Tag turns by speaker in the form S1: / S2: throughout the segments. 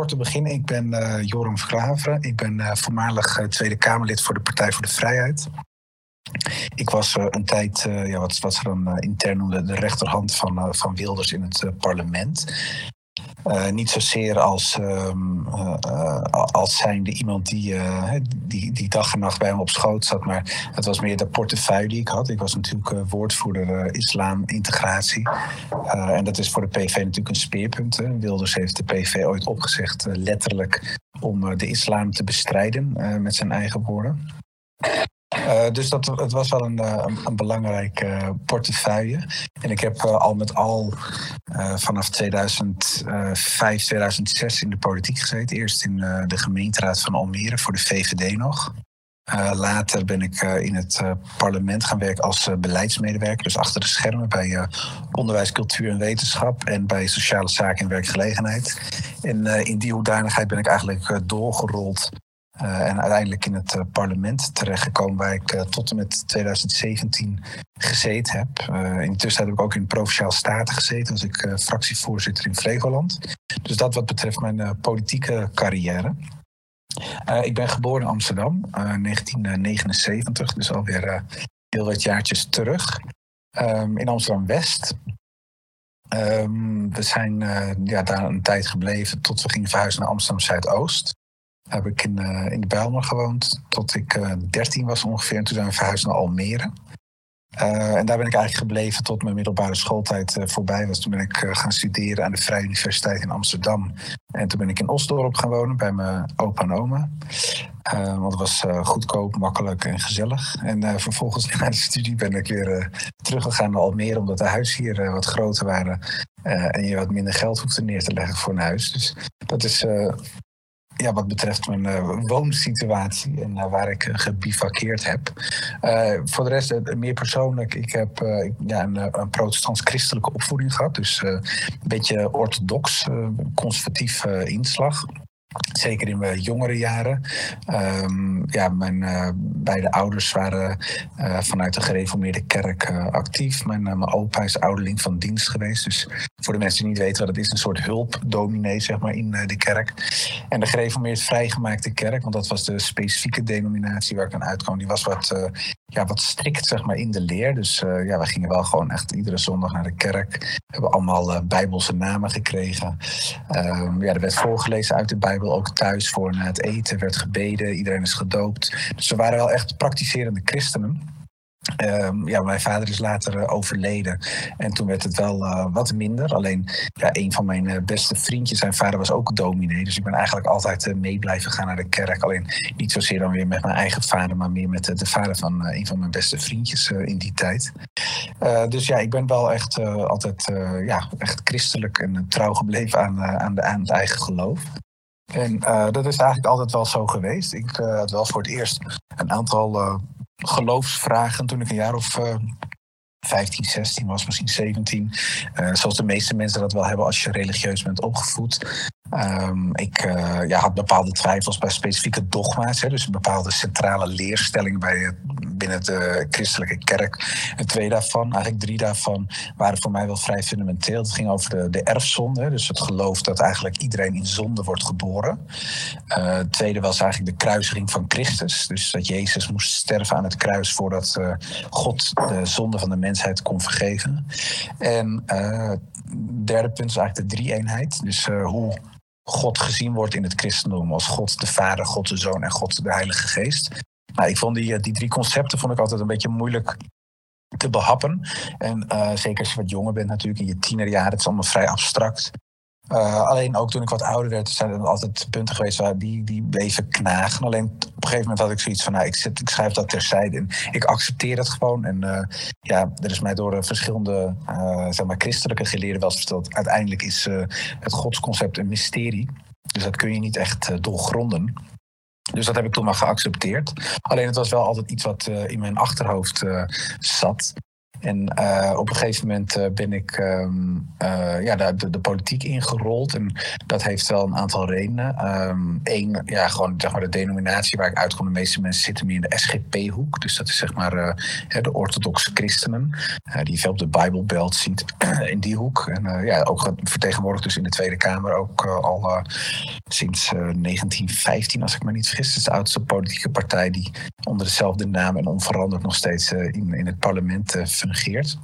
S1: korte begin. Ik ben uh, Joram Verklaveren. Ik ben voormalig Tweede Kamerlid voor de Partij voor de Vrijheid. Ik was een tijd, ja, wat, wat ze dan intern noemden, de rechterhand van, van Wilders in het parlement. Uh, niet zozeer als, um, uh, als zijnde iemand die, die, die dag en nacht bij hem op schoot zat, maar het was meer de portefeuille die ik had. Ik was natuurlijk woordvoerder islam-integratie. en dat is voor de PV natuurlijk een speerpunt. Hè. Wilders heeft de PV ooit opgezegd, letterlijk, om de islam te bestrijden, met zijn eigen woorden. Uh, dus dat, het was wel een, uh, een belangrijke uh, portefeuille. En ik heb al met al vanaf 2005, 2006 in de politiek gezeten. Eerst in de gemeenteraad van Almere voor de VVD nog. later ben ik in het parlement gaan werken als beleidsmedewerker. Dus achter de schermen bij onderwijs, cultuur en wetenschap. En bij sociale zaken en werkgelegenheid. En in die hoedanigheid ben ik eigenlijk doorgerold en uiteindelijk in het uh, parlement terechtgekomen, waar ik uh, tot en met 2017 gezeten heb. intussen heb ik ook in Provinciaal Staten gezeten, als ik fractievoorzitter in Flevoland. Dus dat wat betreft mijn politieke carrière. ik ben geboren in Amsterdam, 1979, dus alweer heel wat jaartjes terug. Um, in Amsterdam-West. Um, we zijn ja, daar een tijd gebleven tot we gingen verhuizen naar Amsterdam-Zuidoost heb ik in, uh, in de Bijlmer gewoond tot ik uh, eh, 13 was ongeveer. En toen zijn we verhuisd naar Almere. Uh, en daar ben ik eigenlijk gebleven tot mijn middelbare schooltijd voorbij was. Toen ben ik gaan studeren aan de Vrije Universiteit in Amsterdam. En toen ben ik in Osdorp gaan wonen bij mijn opa en oma. want het was goedkoop, makkelijk en gezellig. En vervolgens na de studie ben ik weer teruggegaan naar Almere... omdat de huizen hier wat groter waren... en je wat minder geld hoefde neer te leggen voor een huis. Dus dat is ja, wat betreft mijn uh, woonsituatie en uh, waar ik uh, gebivakkeerd heb. voor de rest, meer persoonlijk, ik heb ja, een, een protestants-christelijke opvoeding gehad. Dus een beetje orthodox, conservatief inslag. Zeker in mijn jongere jaren. Um, ja, mijn uh, beide ouders waren uh, vanuit de gereformeerde kerk uh, actief. Mijn, mijn opa is ouderling van dienst geweest. Dus voor de mensen die niet weten het is, een soort hulpdominee zeg maar, in de kerk. En de gereformeerd vrijgemaakte kerk, want dat was de specifieke denominatie waar ik aan uitkwam, die was wat, ja, wat strikt zeg maar, in de leer. Dus ja, we gingen wel gewoon echt iedere zondag naar de kerk. Hebben allemaal bijbelse namen gekregen. Um, ja, er werd voorgelezen uit de Bijbel ook thuis voor na het eten werd gebeden. Iedereen is gedoopt. Dus we waren wel echt praktiserende christenen. Um, ja, mijn vader is later uh, overleden en toen werd het wel uh, wat minder. Alleen ja, een van mijn uh, beste vriendjes, zijn vader was ook dominee. Dus ik ben eigenlijk altijd mee blijven gaan naar de kerk. Alleen niet zozeer dan weer met mijn eigen vader, maar meer met de vader van een van mijn beste vriendjes in die tijd. dus ja, ik ben wel echt altijd ja, echt christelijk en trouw gebleven aan, aan, de, aan het eigen geloof. En dat is eigenlijk altijd wel zo geweest. Ik had wel voor het eerst een aantal geloofsvragen toen ik een jaar of 15, 16 was, misschien 17. zoals de meeste mensen dat wel hebben als je religieus bent opgevoed. Um, ik ja, had bepaalde twijfels bij specifieke dogma's, hè, dus bepaalde centrale leerstellingen bij, binnen de christelijke kerk. En twee daarvan, eigenlijk drie daarvan, waren voor mij wel vrij fundamenteel. Het ging over de, de erfzonde, dus het geloof dat eigenlijk iedereen in zonde wordt geboren. Uh, het tweede was eigenlijk de kruisiging van Christus, dus dat Jezus moest sterven aan het kruis voordat God de zonde van de mensheid kon vergeven. En het derde punt is eigenlijk de drie-eenheid, dus hoe God gezien wordt in het christendom als God de Vader, God de Zoon en God de Heilige Geest. Nou, ik vond die, eh, die drie concepten vond ik altijd een beetje moeilijk te behappen. En uh, zeker als je wat jonger bent natuurlijk, in je tienerjaren, het is allemaal vrij abstract. Uh, alleen ook toen ik wat ouder werd, zijn er altijd punten geweest waar die, die bleven knagen. Alleen op een gegeven moment had ik zoiets van, nou, ik, zit, ik schrijf dat terzijde en ik accepteer het gewoon. En uh, ja, er is mij door uh, verschillende zeg maar christelijke geleerden wel verteld. Uiteindelijk is het godsconcept een mysterie. Dus dat kun je niet echt doorgronden. Dus dat heb ik toen maar geaccepteerd. Alleen het was wel altijd iets wat in mijn achterhoofd zat. En uh, op een gegeven moment uh, ben ik um, uh, ja, de, de, politiek ingerold. En dat heeft wel een aantal redenen. Eén, ja, gewoon zeg maar, de denominatie waar ik uitkom. De meeste mensen zitten meer in de SGP-hoek. Dus dat is zeg maar de orthodoxe christenen. die veel op de Bijbelbelt ziet in die hoek. En ja, ook vertegenwoordigd dus in de Tweede Kamer ook al sinds 1915, als ik me niet vergis. Het is de oudste politieke partij die onder dezelfde naam en onveranderd nog steeds in, in het parlement fungeert.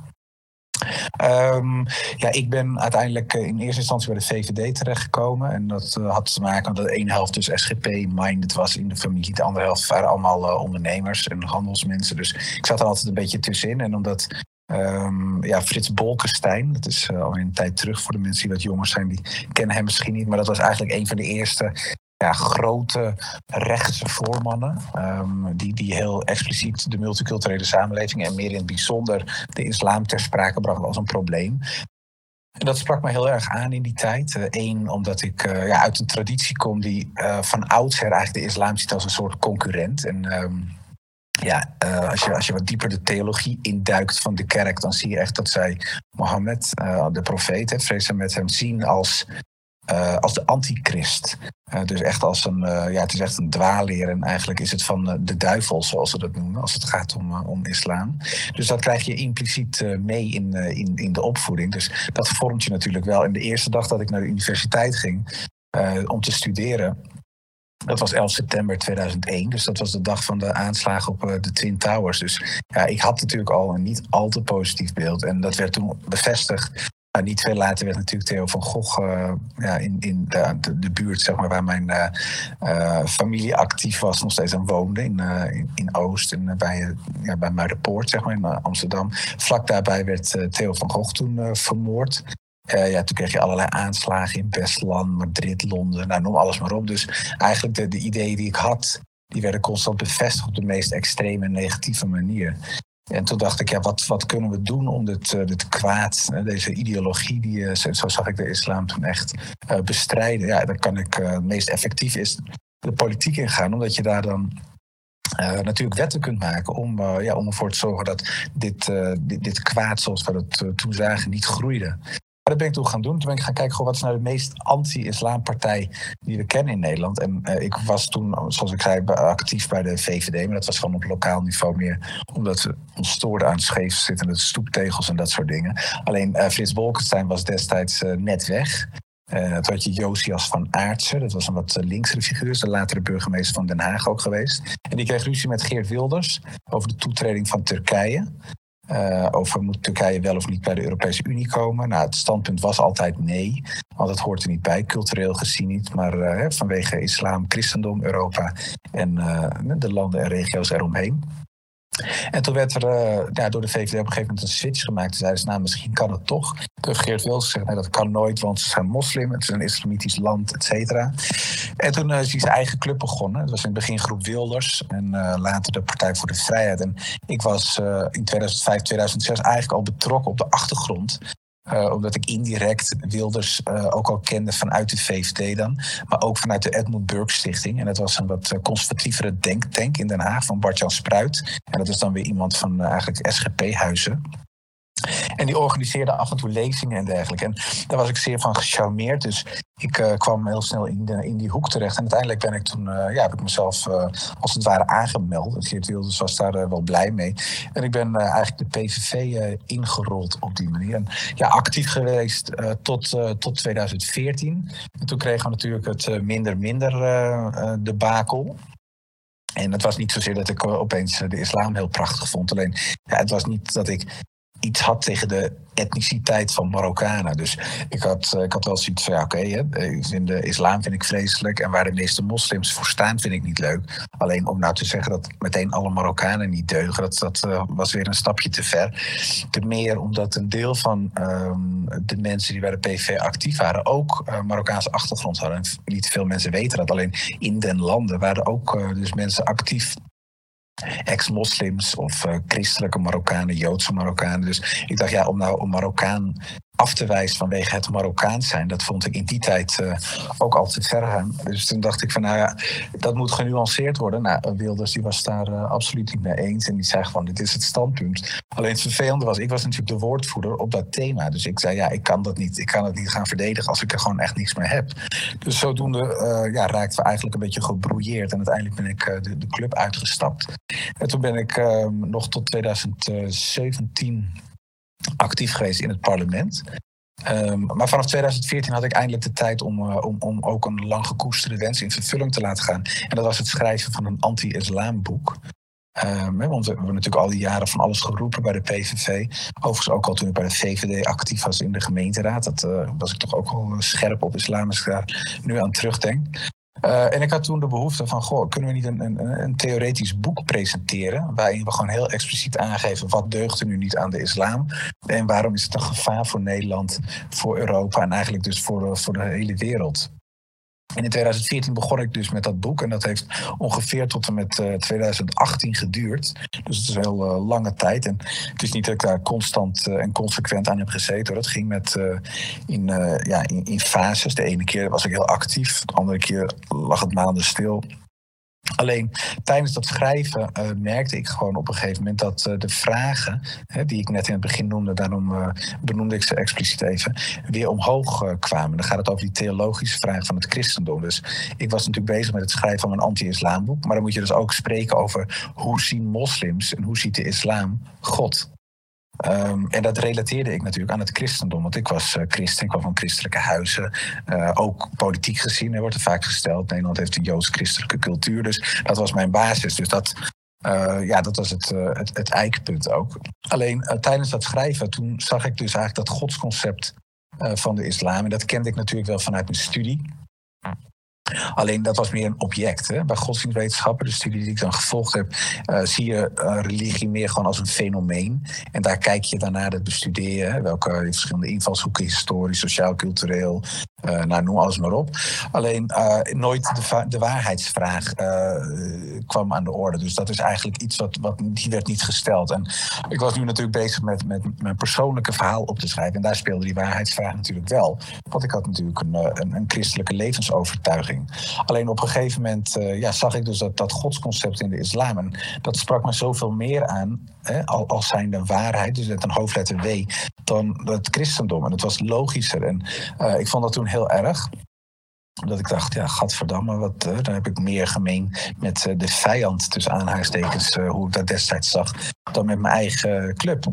S1: Um, ja, ik ben uiteindelijk eh, in eerste instantie bij de VVD terechtgekomen. En dat uh, had te maken dat de ene helft dus SGP-minded was in de familie. De andere helft waren allemaal uh, ondernemers en handelsmensen. Dus ik zat er altijd een beetje tussenin. En omdat um, ja, Frits Bolkestein, dat is al een tijd terug voor de mensen die wat jonger zijn, die kennen hem misschien niet. Maar dat was eigenlijk een van de eerste ja, grote rechtse voormannen. Um, die, die heel expliciet de multiculturele samenleving en meer in het bijzonder de islam ter sprake brachten als een probleem. En dat sprak me heel erg aan in die tijd. Eén, uh, omdat ik uh, ja, uit een traditie kom die uh, van oudsher eigenlijk de islam ziet als een soort concurrent. En um, ja, als, je, als je wat dieper de theologie induikt van de kerk, dan zie je echt dat zij Mohammed, de profeet, vrees met hem zien als uh, als de antichrist. Uh, dus echt als een, uh, ja, het is echt een dwaalleer en eigenlijk is het van de duivel, zoals ze dat noemen, als het gaat om, om islam. Dus dat krijg je impliciet mee in, in, in de opvoeding. Dus dat vormt je natuurlijk wel. En de eerste dag dat ik naar de universiteit ging om te studeren, dat was 11 september 2001, dus dat was de dag van de aanslagen op de Twin Towers. Dus ja, ik had natuurlijk al een niet al te positief beeld. En dat werd toen bevestigd nou, niet veel later werd natuurlijk Theo van Gogh uh, ja, in, in de, de, buurt zeg maar, waar mijn uh, uh, familie actief was, nog steeds aan woonde, in, in, Oost en bij, ja, bij Muiderpoort, zeg maar, in Amsterdam. Vlak daarbij werd Theo van Gogh toen vermoord. ja, toen kreeg je allerlei aanslagen in Westland, Madrid, Londen, nou, noem alles maar op. Dus eigenlijk de ideeën die ik had, die werden constant bevestigd op de meest extreme en negatieve manier. En toen dacht ik, ja, wat, wat kunnen we doen om dit, eh, dit kwaad, eh, deze ideologie, die, eh, zo zag ik de islam toen echt bestrijden. Ja, dan kan ik het meest effectief is de politiek ingaan, omdat je daar dan natuurlijk wetten kunt maken om, ja, om ervoor te zorgen dat dit, dit, dit, kwaad, zoals we dat toen zagen, niet groeide dat ben ik toen gaan doen. Toen ben ik gaan kijken, wat is nou de meest anti-islampartij die we kennen in Nederland. En uh, ik was toen, zoals ik zei, actief bij de VVD. Maar dat was gewoon op lokaal niveau meer. Omdat we ons stoorden aan scheef zittende stoeptegels en dat soort dingen. Alleen uh, Frits Wolkenstein was destijds uh, net weg. Uh, toen had je Josias van Aartsen, dat was een wat linksere figuur, is de latere burgemeester van Den Haag ook geweest. En die kreeg ruzie met Geert Wilders over de toetreding van Turkije. Uh, over moet Turkije wel of niet bij de Europese Unie komen. Nou, het standpunt was altijd nee, want het hoort er niet bij, cultureel gezien niet, maar uh, vanwege islam, christendom, Europa en uh, de landen en regio's eromheen. En toen werd er ja, door de VVD op een gegeven moment een switch gemaakt. Toen zeiden ze, nou, misschien kan het toch. Toen Geert Wilders gezegd, nee, dat kan nooit, want ze zijn moslim. Het is een islamitisch land, et cetera. En toen uh, is hij zijn eigen club begonnen. Het was in het begin groep Wilders en uh, later de Partij voor de Vrijheid. En ik was in 2005, 2006 eigenlijk al betrokken op de achtergrond. Uh, omdat ik indirect Wilders uh, ook al kende vanuit de VVD dan. Maar ook vanuit de Edmund Burke Stichting. En dat was een wat conservatievere denktank in Den Haag van Bart-Jan Spruit. En dat is dan weer iemand van eigenlijk SGP-huizen. En die organiseerde af en toe lezingen en dergelijke. En daar was ik zeer van gecharmeerd. Dus ik uh, kwam heel snel in, de, in die hoek terecht. En uiteindelijk ben ik toen, uh, ja, heb ik mezelf uh, als het ware aangemeld. Geert Wilders was daar wel blij mee. En ik ben eigenlijk de PVV ingerold op die manier. En ja, actief geweest tot, tot 2014. En toen kregen we natuurlijk het minder minder debakel. En het was niet zozeer dat ik opeens de islam heel prachtig vond. Alleen, ja, het was niet dat ik iets had tegen de etniciteit van Marokkanen. Dus ik had, eh, ik had wel zoiets van, ja, oké, okay, de islam vind ik vreselijk... en waar de meeste moslims voor staan vind ik niet leuk. Alleen om nou te zeggen dat meteen alle Marokkanen niet deugen... dat, dat uh, was weer een stapje te ver. Ten meer omdat een deel van um, de mensen die bij de PV actief waren... ook Marokkaanse achtergrond hadden. En niet veel mensen weten dat. Alleen in den landen waren ook dus mensen actief ex-moslims of uh, christelijke Marokkanen, Joodse Marokkanen. Dus ik dacht, ja, om nou een Marokkaan af te wijzen vanwege het Marokkaans zijn, dat vond ik in die tijd uh, ook altijd ver gaan. Dus toen dacht ik van, nou ja, dat moet genuanceerd worden. Nou, Wilders die was daar uh, absoluut niet mee eens en die zei gewoon, dit is het standpunt. Alleen het vervelende was, ik was natuurlijk de woordvoerder op dat thema. Dus ik zei, ja, ik kan dat niet, ik kan het niet gaan verdedigen als ik er gewoon echt niks meer heb. Dus zodoende ja, raakten we eigenlijk een beetje gebrouilleerd en uiteindelijk ben ik de, de, club uitgestapt. En toen ben ik ehm, nog tot 2017 actief geweest in het parlement. Ehm, maar vanaf 2014 had ik eindelijk de tijd om, om, om ook een lang gekoesterde wens in vervulling te laten gaan. En dat was het schrijven van een anti-islam boek. Um, want we hebben natuurlijk al die jaren van alles geroepen bij de PVV. Overigens ook al toen ik bij de VVD actief was in de gemeenteraad. Dat uh, was ik toch ook al scherp op islam als ik daar nu aan terugdenk. Uh, en ik had toen de behoefte van, goh, kunnen we niet een, een, een, theoretisch boek presenteren... waarin we gewoon heel expliciet aangeven wat deugt er nu niet aan de islam... en waarom is het een gevaar voor Nederland, voor Europa en eigenlijk dus voor, voor de hele wereld. En in 2014 begon ik dus met dat boek. En dat heeft ongeveer tot en met 2018 eh, geduurd. Dus het is een heel uh, lange tijd. En het is niet dat ik daar constant uh, en consequent aan heb gezeten. Dat ging met, in, ja, in, in fases. De ene keer was ik heel actief. De andere keer lag het maanden stil. Alleen tijdens dat schrijven uh, merkte ik gewoon op een gegeven moment dat uh, de vragen, hè, die ik net in het begin noemde, daarom uh, benoemde ik ze expliciet even, weer omhoog kwamen. Dan gaat het over die theologische vragen van het christendom. Dus ik was natuurlijk bezig met het schrijven van een anti-islamboek, maar dan moet je dus ook spreken over hoe zien moslims en hoe ziet de islam God. Um, en dat relateerde ik natuurlijk aan het christendom. Want ik was uh, christen, ik kwam van christelijke huizen. Uh, ook politiek gezien er wordt er vaak gesteld. Nederland heeft een joods-christelijke cultuur. Dus dat was mijn basis. Dus dat, uh, ja, dat was het, het, het eikpunt ook. Alleen tijdens dat schrijven, toen zag ik dus eigenlijk dat godsconcept van de islam. En dat kende ik natuurlijk wel vanuit mijn studie. Alleen dat was meer een object. Hè? Bij godsdienstwetenschappen, de studie die ik dan gevolgd heb, uh, zie je uh, religie meer gewoon als een fenomeen. En daar kijk je daarna het bestuderen. Welke verschillende invalshoeken, historisch, sociaal, cultureel, uh, nou, noem alles maar op. Alleen nooit de, de waarheidsvraag kwam aan de orde. Dus dat is eigenlijk iets wat, wat die werd niet gesteld. En ik was nu natuurlijk bezig met, met mijn persoonlijke verhaal op te schrijven. En daar speelde die waarheidsvraag natuurlijk wel. Want ik had natuurlijk een, een christelijke levensovertuiging. Alleen op een gegeven moment uh, ja, zag ik dus dat, dat godsconcept in de islam. En dat sprak me zoveel meer aan, hè, als zijn de waarheid, dus met een hoofdletter W, dan het christendom. En het was logischer. En uh, ik vond dat toen heel erg omdat ik dacht, ja, gadverdamme, wat, uh, dan heb ik meer gemeen met uh, de vijand, tussen aanhalingstekens, uh, hoe ik dat destijds zag, dan met mijn eigen club,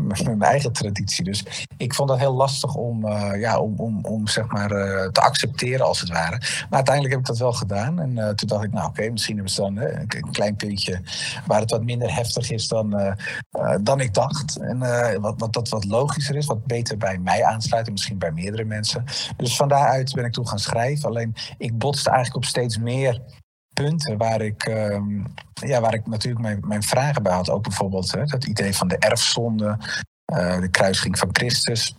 S1: met mijn eigen traditie. Dus ik vond dat heel lastig om, ja, om, om, om zeg maar, te accepteren, als het ware. Maar uiteindelijk heb ik dat wel gedaan. En toen dacht ik, nou oké, misschien hebben ze dan een klein puntje waar het wat minder heftig is dan, dan ik dacht. En wat, wat dat wat logischer is, wat beter bij mij aansluit en misschien bij meerdere mensen. Dus van daaruit ben ik toen gaan schrijven. Alleen ik botste eigenlijk op steeds meer punten waar ik, uh, ja, waar ik natuurlijk mijn, mijn vragen bij had. Ook bijvoorbeeld hè, dat idee van de erfzonde, uh, de kruising van Christus.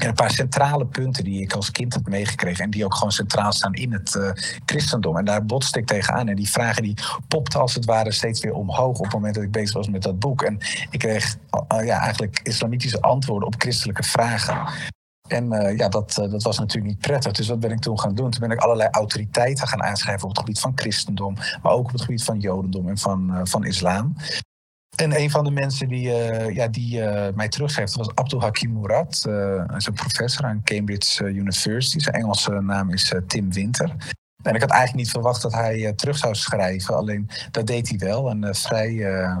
S1: En een paar centrale punten die ik als kind had meegekregen. En die ook gewoon centraal staan in het uh, christendom. En daar botste ik tegenaan. En die vragen die popten als het ware steeds weer omhoog. op het moment dat ik bezig was met dat boek. En ik kreeg uh, ja, eigenlijk islamitische antwoorden op christelijke vragen. En uh, ja, dat, uh, dat was natuurlijk niet prettig. Dus wat ben ik toen gaan doen? Toen ben ik allerlei autoriteiten gaan aanschrijven op het gebied van christendom, maar ook op het gebied van jodendom en van, uh, van islam. En een van de mensen die, ja, die mij terugschreef was Abdul Hakim Murad. hij is een professor aan Cambridge University. Zijn Engelse naam is Tim Winter. En ik had eigenlijk niet verwacht dat hij uh, terug zou schrijven. Alleen dat deed hij wel. En uh, vrij uh,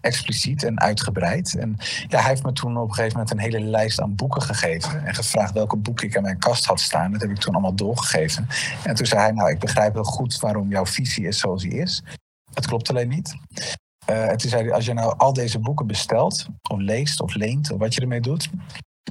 S1: expliciet en uitgebreid. En ja, hij heeft me toen op een gegeven moment een hele lijst aan boeken gegeven. En gevraagd welke boeken ik in mijn kast had staan. Dat heb ik toen allemaal doorgegeven. En toen zei hij, nou, ik begrijp heel goed waarom jouw visie is zoals die is. Het klopt alleen niet. en toen zei hij, als je nou al deze boeken bestelt, of leest, of leent, of wat je ermee doet,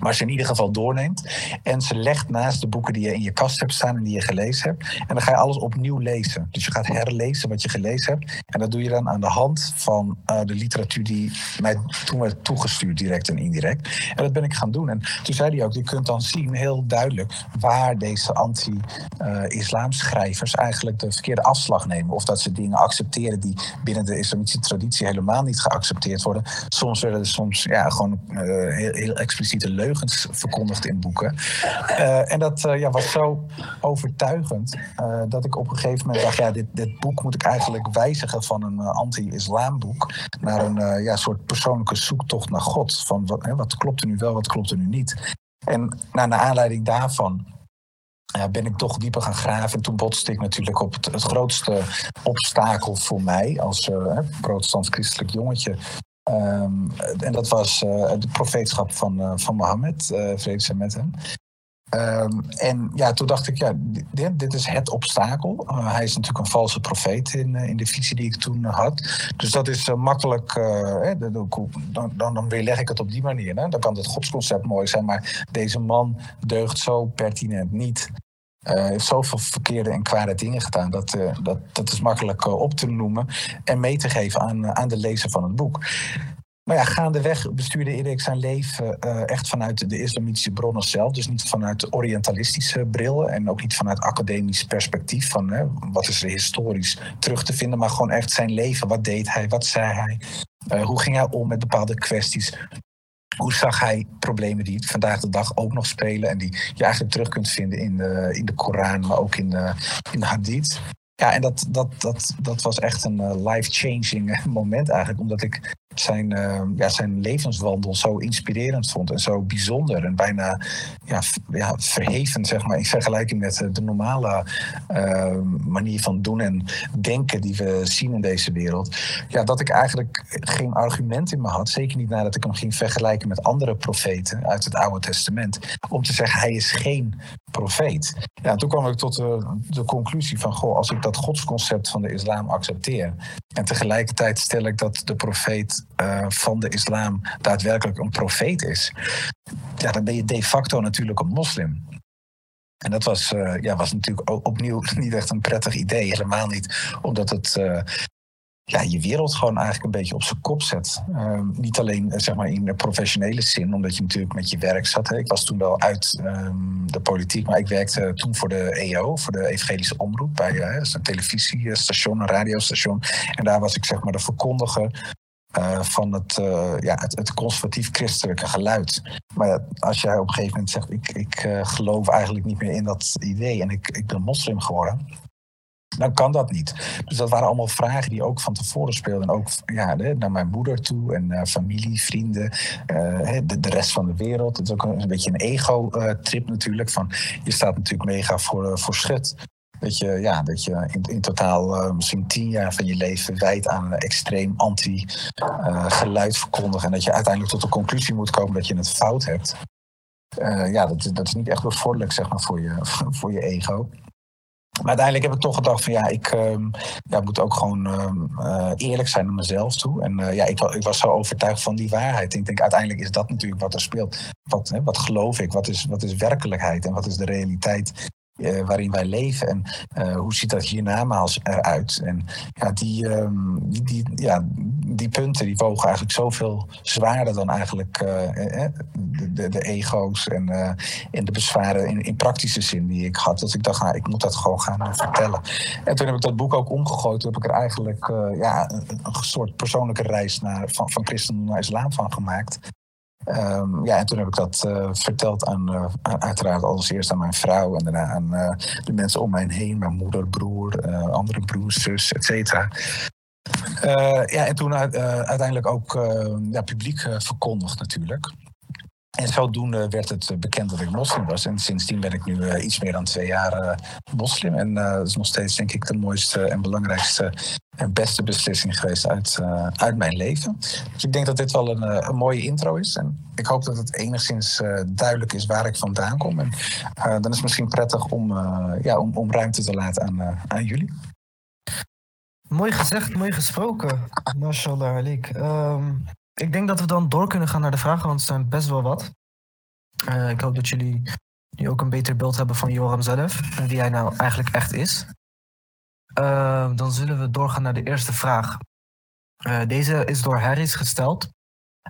S1: maar ze in ieder geval doorneemt. En ze legt naast de boeken die je in je kast hebt staan en die je gelezen hebt. En dan ga je alles opnieuw lezen. Dus je gaat herlezen wat je gelezen hebt. En dat doe je dan aan de hand van uh, de literatuur die mij toen werd toegestuurd, direct en indirect. En dat ben ik gaan doen. En toen zei hij ook, je kunt dan zien heel duidelijk waar deze anti-islamschrijvers eigenlijk de verkeerde afslag nemen. Of dat ze dingen accepteren die binnen de islamitische traditie helemaal niet geaccepteerd worden. Soms werden er soms ja, gewoon uh, heel, heel expliciete leugens verkondigd in boeken. Uh, en dat uh, ja, was zo overtuigend uh, dat ik op een gegeven moment dacht: ja, dit, dit boek moet ik eigenlijk wijzigen van een anti-islam boek naar een ja, soort persoonlijke zoektocht naar God. Van wat, hè, wat klopt er nu wel, wat klopt er nu niet. En nou, naar aanleiding daarvan ben ik toch dieper gaan graven. En toen botste ik natuurlijk op het, grootste obstakel voor mij als uh, protestant-christelijk jongetje Ehm, en dat was de profeetschap van, van Mohammed, vrede zijn met hem. Ehm, en ja, toen dacht ik, ja, dit, dit is het obstakel. Hij is natuurlijk een valse profeet in, in de visie die ik toen had. Dus dat is makkelijk, dan, dan, dan weerleg ik het op die manier. Hè? Dan kan het godsconcept mooi zijn, maar deze man deugt zo pertinent niet. Hij heeft zoveel verkeerde en kwade dingen gedaan. Dat, dat, dat is makkelijk op te noemen en mee te geven aan, aan de lezer van het boek. Maar ja, gaandeweg bestuurde Erik zijn leven uh, echt vanuit de islamitische bronnen zelf. Dus niet vanuit de orientalistische bril en ook niet vanuit academisch perspectief van wat is er historisch terug te vinden. Maar gewoon echt zijn leven. Wat deed hij? Wat zei hij? Uh, hoe ging hij om met bepaalde kwesties? Hoe zag hij problemen die vandaag de dag ook nog spelen en die je eigenlijk terug kunt vinden in de, in de Koran, maar ook in de, in de Hadith? Ja, en dat, dat, dat, dat was echt een uh, life-changing moment eigenlijk, omdat ik zijn, uh, ja, zijn levenswandel zo inspirerend vond en zo bijzonder en bijna ja, ja, verheven zeg maar, in vergelijking met eh, de normale manier van doen en denken die we zien in deze wereld. Ja, dat ik eigenlijk geen argument in me had, zeker niet nadat ik hem ging vergelijken met andere profeten uit het Oude Testament, om te zeggen hij is geen profeet. Ja, toen kwam ik tot de, de conclusie van, goh, als ik dat godsconcept van de islam accepteer en tegelijkertijd stel ik dat de profeet uh, van de islam daadwerkelijk een profeet is, ja, dan ben je de facto natuurlijk een moslim. En dat was, uh, ja, was natuurlijk opnieuw niet echt een prettig idee. Helemaal niet omdat het uh, ja, je wereld gewoon eigenlijk een beetje op zijn kop zet. Uh, niet alleen zeg maar, in de professionele zin, omdat je natuurlijk met je werk zat. Hè. Ik was toen wel uit um, de politiek, maar ik werkte toen voor de EO, voor de Evangelische Omroep, bij uh, een televisiestation, een radiostation. En daar was ik zeg maar de verkondiger uh, van het, ja, het, het conservatief-christelijke geluid. Maar als jij op een gegeven moment zegt: Ik, ik geloof eigenlijk niet meer in dat idee en ik, ik ben moslim geworden. Dan kan dat niet. Dus dat waren allemaal vragen die ook van tevoren speelden. En ook ja, naar mijn moeder toe en familie, vrienden, de, de, rest van de wereld. Het is ook een, beetje een ego-trip natuurlijk. Van, je staat natuurlijk mega voor, voor schut. Dat je, ja, dat je in, in totaal misschien tien jaar van je leven wijdt aan een extreem anti-geluid verkondigen. En dat je uiteindelijk tot de conclusie moet komen dat je het fout hebt. Ja, dat, dat is niet echt bevorderlijk zeg maar, voor, je, voor je ego. Maar uiteindelijk heb ik toch gedacht van ja, ik ja, moet ook gewoon um, uh, eerlijk zijn naar mezelf toe. En uh, ja, ik, ik, was zo overtuigd van die waarheid. Ik denk uiteindelijk is dat natuurlijk wat er speelt. Wat, hè, wat geloof ik? Wat is, wat is werkelijkheid? En wat is de realiteit uh, waarin wij leven en uh, hoe ziet dat hiernamaals eruit. En ja die, um, die, ja, die punten die wogen eigenlijk zoveel zwaarder dan eigenlijk uh, de, de, de, ego's en, en de bezwaren in, in, praktische zin die ik had. Dat ik dacht, nou, ik moet dat gewoon gaan vertellen. En toen heb ik dat boek ook omgegooid. Toen heb ik er eigenlijk ja, een, een soort persoonlijke reis naar, van, van christen naar islam van gemaakt. Um, ja, en toen heb ik dat uh, verteld aan, uh, uiteraard als eerst aan mijn vrouw en daarna aan uh, de mensen om mij heen, mijn moeder, broer, andere broers, zus, et cetera. ja, en toen uiteindelijk ook ja, publiek verkondigd natuurlijk. En zodoende werd het bekend dat ik moslim was. En sindsdien ben ik nu iets meer dan twee jaar moslim. En dat is nog steeds, denk ik, de mooiste en belangrijkste en beste beslissing geweest uit, uit mijn leven. Dus ik denk dat dit wel een, een mooie intro is. En ik hoop dat het enigszins duidelijk is waar ik vandaan kom. En dan is het misschien prettig om, ja, om, om ruimte te laten aan, aan jullie.
S2: Mooi gezegd, mooi gesproken. Mashallah alik. Um, ik denk dat we dan door kunnen gaan naar de vragen, want er zijn best wel wat. ik hoop dat jullie nu ook een beter beeld hebben van Joram zelf. En wie hij nou eigenlijk echt is. Uh, dan zullen we doorgaan naar de eerste vraag. Uh, deze is door Harris gesteld.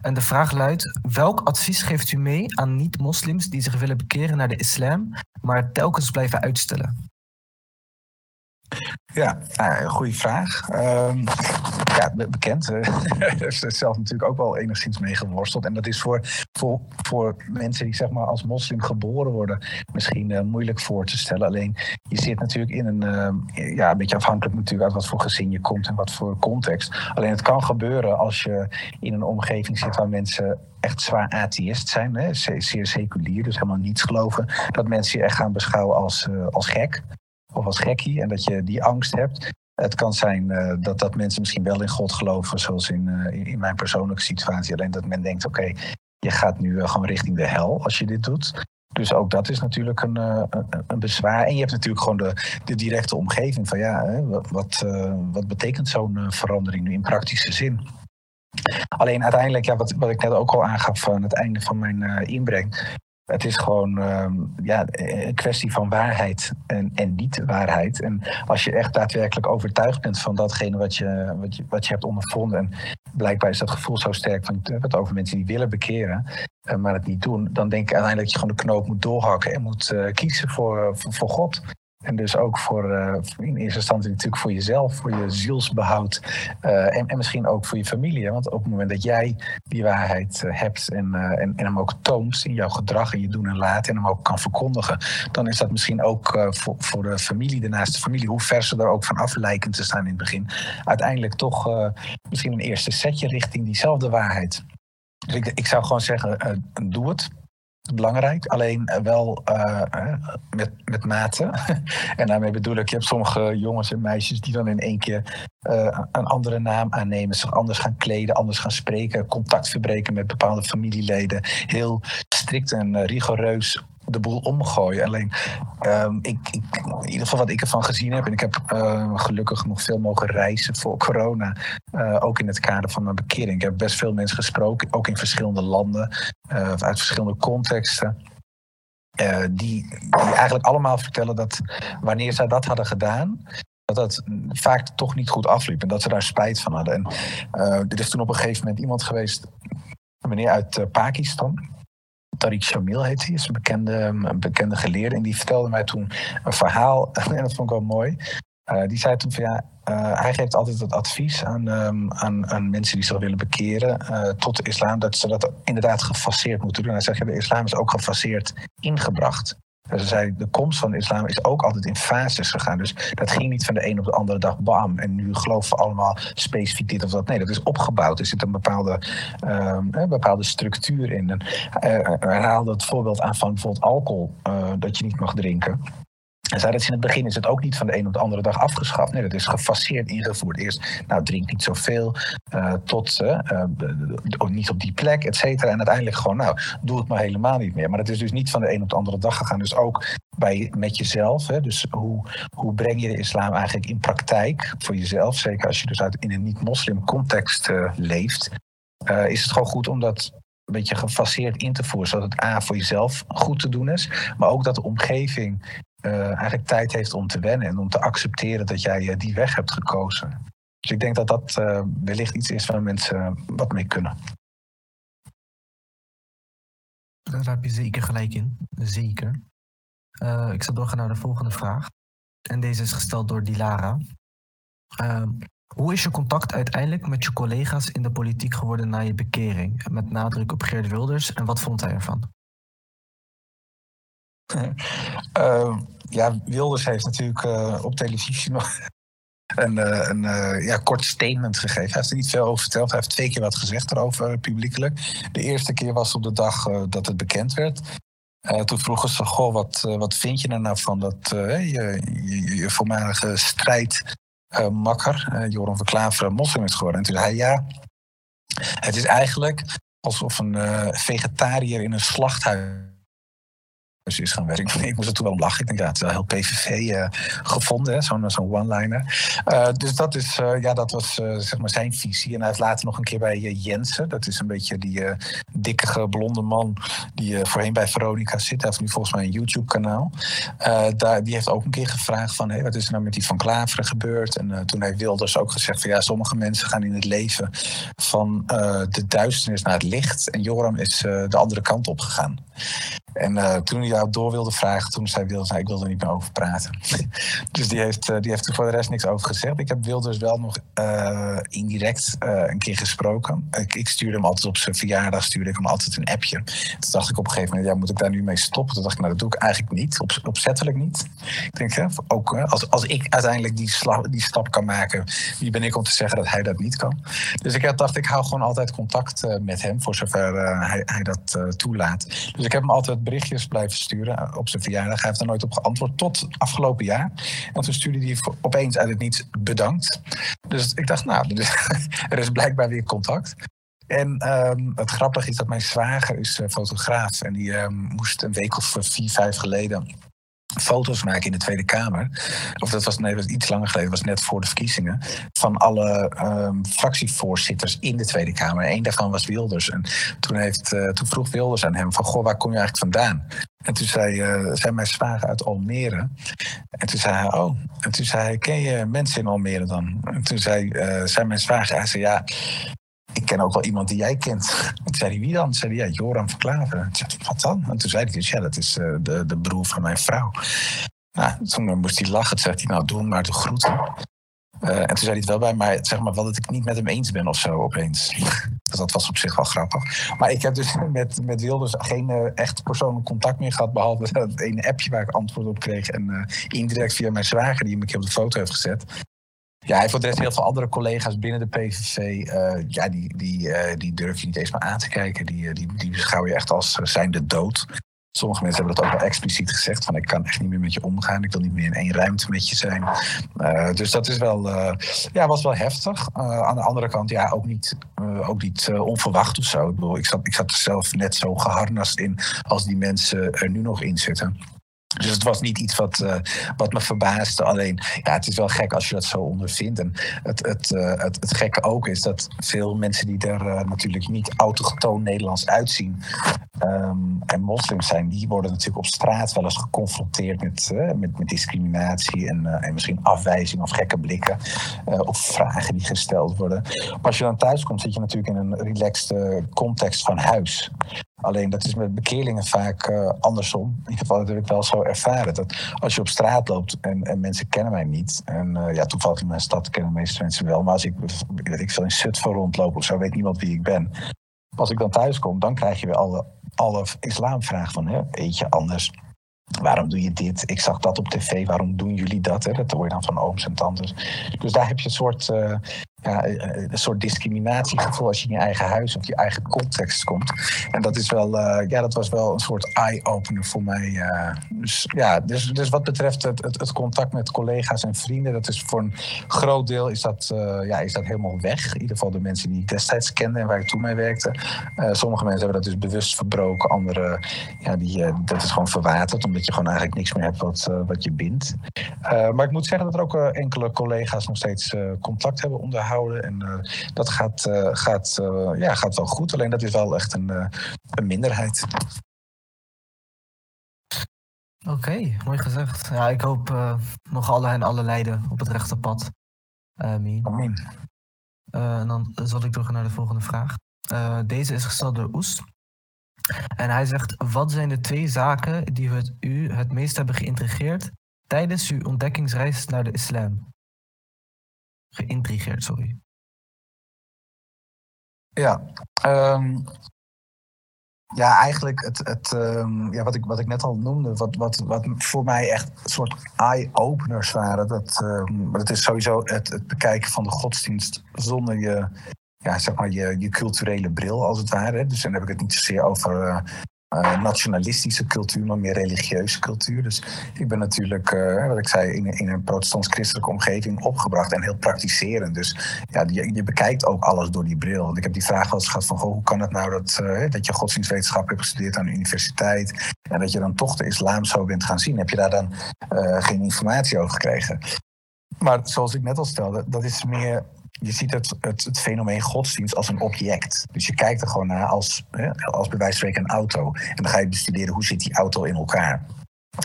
S2: En de vraag luidt: welk advies geeft u mee aan niet-moslims die zich willen bekeren naar de islam, maar telkens blijven uitstellen?
S1: Ja, nou, goede vraag. Um, ja, bekend. Daar heeft zelf natuurlijk ook wel enigszins mee geworsteld. En dat is voor, voor, voor mensen die zeg maar als moslim geboren worden misschien uh, moeilijk voor te stellen. Alleen je zit natuurlijk in een, uh, ja, een beetje afhankelijk natuurlijk uit wat voor gezin je komt en wat voor context. Alleen het kan gebeuren als je in een omgeving zit waar mensen echt zwaar atheïst zijn, hè, zeer seculier, dus helemaal niets geloven, dat mensen je echt gaan beschouwen als, uh, als gek of als gekkie en dat je die angst hebt. Het kan zijn dat, dat mensen misschien wel in God geloven, zoals in, in mijn persoonlijke situatie. Alleen dat men denkt, oké, je gaat nu gewoon richting de hel als je dit doet. Dus ook dat is natuurlijk een, een, bezwaar. En je hebt natuurlijk gewoon de, de directe omgeving van ja, hè, wat, wat, wat betekent zo'n verandering nu in praktische zin? Alleen uiteindelijk, ja, wat, wat ik net ook al aangaf aan het einde van mijn inbreng. Het is gewoon uh, ja, een kwestie van waarheid en, en niet-waarheid. En als je echt daadwerkelijk overtuigd bent van datgene wat je, wat je, wat je hebt ondervonden. En blijkbaar is dat gevoel zo sterk van het over mensen die willen bekeren, uh, maar het niet doen. Dan denk ik uiteindelijk dat je gewoon de knoop moet doorhakken en moet kiezen voor, voor God. En dus ook voor, uh, in eerste instantie natuurlijk voor jezelf, voor je zielsbehoud. Uh, en, en, misschien ook voor je familie. Want op het moment dat jij die waarheid uh, hebt en, en, en, hem ook toont in jouw gedrag en je doen en laten. En hem ook kan verkondigen. Dan is dat misschien ook voor, voor de familie, de naaste familie, hoe ver ze er ook van af lijken te staan in het begin. Uiteindelijk toch misschien een eerste setje richting diezelfde waarheid. Dus ik, ik zou gewoon zeggen, doe het belangrijk, alleen eh, wel uh, met, met mate. en daarmee bedoel ik, je hebt sommige jongens en meisjes die dan in één keer een andere naam aannemen, zich anders gaan kleden, anders gaan spreken, contact verbreken met bepaalde familieleden, heel strikt en rigoureus de boel omgooien. Alleen, um, ik, ik, in ieder geval wat ik ervan gezien heb, en ik heb uh, gelukkig nog veel mogen reizen voor corona, uh, ook in het kader van mijn bekering. Ik heb best veel mensen gesproken, ook in verschillende landen, uh, uit verschillende contexten. Die, die, eigenlijk allemaal vertellen dat wanneer zij dat hadden gedaan, dat dat vaak toch niet goed afliep en dat ze daar spijt van hadden. En er is toen op een gegeven moment iemand geweest, een meneer uit Pakistan. Tariq Shamil heet hij, is een bekende, bekende geleerde. En die vertelde mij toen een verhaal, en dat vond ik wel mooi. Uh, die zei toen van ja, uh, hij geeft altijd het advies aan, um, aan, aan, mensen die zich willen bekeren uh, tot de islam, dat ze dat inderdaad gefaseerd moeten doen. Hij zegt, ja, de islam is ook gefaseerd ingebracht. Ze zei, de komst van de islam is ook altijd in fases gegaan. Dus dat ging niet van de een op de andere dag bam. En nu geloven we allemaal specifiek dit of dat. Nee, dat is opgebouwd. Er zit een bepaalde, een bepaalde structuur in. En, uh, hij haalde het voorbeeld aan van bijvoorbeeld alcohol, uh, dat je niet mag drinken. En zei dat in het begin is het ook niet van de een op de andere dag afgeschaft. Nee, dat is gefaseerd ingevoerd. Eerst, nou, drink niet zoveel, uh, tot uh, uh, niet op die plek, et cetera. En uiteindelijk gewoon, nou, doe het maar helemaal niet meer. Maar het is dus niet van de een op de andere dag gegaan. Dus ook bij, met jezelf. Hè? Dus hoe, hoe breng je de islam eigenlijk in praktijk voor jezelf? Zeker als je dus uit, in een niet-moslim context leeft. is het gewoon goed om dat een beetje gefaseerd in te voeren. Zodat het A voor jezelf goed te doen is. Maar ook dat de omgeving uh, eigenlijk tijd heeft om te wennen en om te accepteren dat jij uh, die weg hebt gekozen. Dus ik denk dat dat uh, wellicht iets is waar mensen wat mee kunnen.
S2: Daar heb je zeker gelijk in. Zeker. ik zal doorgaan naar de volgende vraag. En deze is gesteld door Dilara. Ehm, hoe is je contact uiteindelijk met je collega's in de politiek geworden na je bekering? Met nadruk op Geert Wilders. En wat vond hij ervan?
S1: Uh, ja, Wilders heeft natuurlijk uh, op televisie nog een, uh, een ja, kort statement gegeven. Hij heeft er niet veel over verteld. Hij heeft twee keer wat gezegd erover publiekelijk. De eerste keer was op de dag dat het bekend werd. toen vroegen ze, goh, wat, wat vind je er nou van dat je, je, je, voormalige strijdmakker, Joram Verklaveren, moslim is geworden? En toen zei hij, ja, het is eigenlijk alsof een vegetariër in een slachthuis is gaan werken. Ik moest er toen wel om lachen. Ik denk, ja, het wel heel PVV uh, eh, gevonden, zo'n zo'n one-liner. Uh, dus dat, is, ja, dat was zeg maar zijn visie. En hij heeft later nog een keer bij Jensen, dat is een beetje die dikke blonde man die voorheen bij Veronica zit. Hij heeft nu volgens mij een YouTube-kanaal. die heeft ook een keer gevraagd van, hey, wat is er nou met die Van Klaveren gebeurd? En toen heeft Wilders ook gezegd van, ja, sommige mensen gaan in het leven van de duisternis naar het licht. En Joram is de andere kant op gegaan. En uh, toen hij daarop door wilde vragen, toen zei Wilders, nou, ik wil er niet meer over praten. dus die heeft, uh, die heeft er voor de rest niks over gezegd. Ik heb Wilders wel nog uh, indirect een keer gesproken. Ik, ik, stuurde hem altijd op zijn verjaardag, stuurde ik hem altijd een appje. Toen dacht ik op een gegeven moment, ja, moet ik daar nu mee stoppen? Toen dacht ik, nou, dat doe ik eigenlijk niet, op, opzettelijk niet. Ik denk, hè, ook als, als ik uiteindelijk die, die stap kan maken, wie ben ik om te zeggen dat hij dat niet kan? Dus ik dacht, ik hou gewoon altijd contact met hem, voor zover hij, hij, dat toelaat. Dus ik heb hem altijd berichtjes blijven sturen op zijn verjaardag. Hij heeft er nooit op geantwoord tot afgelopen jaar. En toen stuurde hij opeens uit het niets bedankt. Dus ik dacht, nou, er is blijkbaar weer contact. En ehm, het grappige is dat mijn zwager is uh, fotograaf. En die ehm, moest een week of vier, vijf geleden foto's maken in de Tweede Kamer. Of dat was, nee, iets langer geleden, was net voor de verkiezingen. Van alle um, fractievoorzitters in de Tweede Kamer. Eén daarvan was Wilders. En toen, heeft, uh, toen vroeg Wilders aan hem: van goh, waar kom je eigenlijk vandaan? En toen zei, uh, zei mijn zwager uit Almere. En toen zei hij: Oh. En toen zei hij: Ken je mensen in Almere dan? En toen zei, uh, zei mijn zwager: Hij zei ja ik ken ook wel iemand die jij kent. En toen zei hij, wie dan? Toen zei hij, Joram van zei wat dan? En toen zei hij dus, ja, dat is uh, de, de broer van mijn vrouw. Nou, toen moest hij lachen. Toen zei hij, nou, doe maar de groeten. Uh, en toen zei hij het wel bij mij, zeg maar wel dat ik niet met hem eens ben of zo opeens. dus dat was op zich wel grappig. Maar ik heb dus met, met Wilders geen echt persoonlijk contact meer gehad. Behalve dat ene appje waar ik antwoord op kreeg. En indirect via mijn zwager die hem een keer op de foto heeft gezet. Ja, hij voor de heel veel andere collega's binnen de PVV. Uh, ja, die, die, uh, die durf je niet eens maar aan te kijken. Die, die, die beschouw je echt als uh, zijnde dood. Sommige mensen hebben dat ook wel expliciet gezegd. Van ik kan echt niet meer met je omgaan. Ik wil niet meer in één ruimte met je zijn. dus dat is wel, ja, was wel heftig. aan de andere kant, ja, ook niet, ook niet onverwacht of zo. Ik, bedoel, ik, zat, ik zat er zelf net zo geharnast in als die mensen er nu nog in zitten. Dus het was niet iets wat, uh, wat me verbaasde. Alleen, ja, het is wel gek als je dat zo ondervindt. En het, het, uh, het, het gekke ook is dat veel mensen die er uh, natuurlijk niet autochtoon Nederlands uitzien um, en moslims zijn, die worden natuurlijk op straat wel eens geconfronteerd met, met, met, discriminatie en, en misschien afwijzing of gekke blikken of vragen die gesteld worden. Maar als je dan thuis komt, zit je natuurlijk in een relaxed context van huis. Alleen dat is met bekeerlingen vaak uh, andersom. In ieder geval dat heb ik wel zo ervaren. Dat als je op straat loopt en, en mensen kennen mij niet. En uh, ja, toevallig in mijn stad kennen de meeste mensen wel. Maar als ik, weet ik veel, in Zutphen rondloop of zo, weet niemand wie ik ben. Als ik dan thuis kom, dan krijg je weer alle, alle islamvragen van, hè, eet je anders? Waarom doe je dit? Ik zag dat op tv. Waarom doen jullie dat? Hè? Dat hoor je dan van ooms en tantes. Dus daar heb je een soort, uh, ja, een soort discriminatiegevoel als je in je eigen huis of je eigen context komt. En dat, is wel, uh, ja, dat was wel een soort eye-opener voor mij. Uh, dus, ja, dus, dus wat betreft het, het, het, contact met collega's en vrienden, dat is voor een groot deel is dat, ja, is dat helemaal weg. In ieder geval de mensen die ik destijds kende en waar ik toen mee werkte. sommige mensen hebben dat dus bewust verbroken. Anderen, ja, die, dat is gewoon verwaterd, omdat je gewoon eigenlijk niks meer hebt wat, wat je bindt. maar ik moet zeggen dat er ook enkele collega's nog steeds contact hebben onderhouden houden. En uh, dat gaat, uh, gaat, uh, ja, gaat wel goed. Alleen dat is wel echt een, een minderheid.
S2: Oké, okay, mooi gezegd. Ja, ik hoop nog alle en alle leiden op het rechte pad. Amen.
S1: Amen.
S2: en dan zal ik doorgaan naar de volgende vraag. deze is gesteld door Oes. En hij zegt: Wat zijn de twee zaken die het, u het meest hebben geïntrigeerd tijdens uw ontdekkingsreis naar de islam? Geïntrigeerd, sorry.
S1: Ja, um, ja eigenlijk het, het, um, ja, wat, ik, wat ik net al noemde, wat, wat, wat voor mij echt een soort eye-openers waren. Dat, um, dat is sowieso het, het bekijken van de godsdienst zonder je, ja, zeg maar je, je culturele bril, als het ware. Dus dan heb ik het niet zozeer over uh, uh, nationalistische cultuur, maar meer religieuze cultuur. Dus ik ben natuurlijk, uh, wat ik zei, in, in een protestants-christelijke omgeving opgebracht en heel praktiserend. Dus ja, je, bekijkt ook alles door die bril. Want ik heb die vraag wel eens gehad van, goh, hoe kan het nou dat, uh, dat je godsdienstwetenschap hebt gestudeerd aan de universiteit en dat je dan toch de islam zo bent gaan zien? Heb je daar dan geen informatie over gekregen? Maar zoals ik net al stelde, dat is meer je ziet het, het, fenomeen godsdienst als een object. Dus je kijkt er gewoon naar als, hè, als bij wijze van spreken een auto. En dan ga je bestuderen hoe zit die auto in elkaar.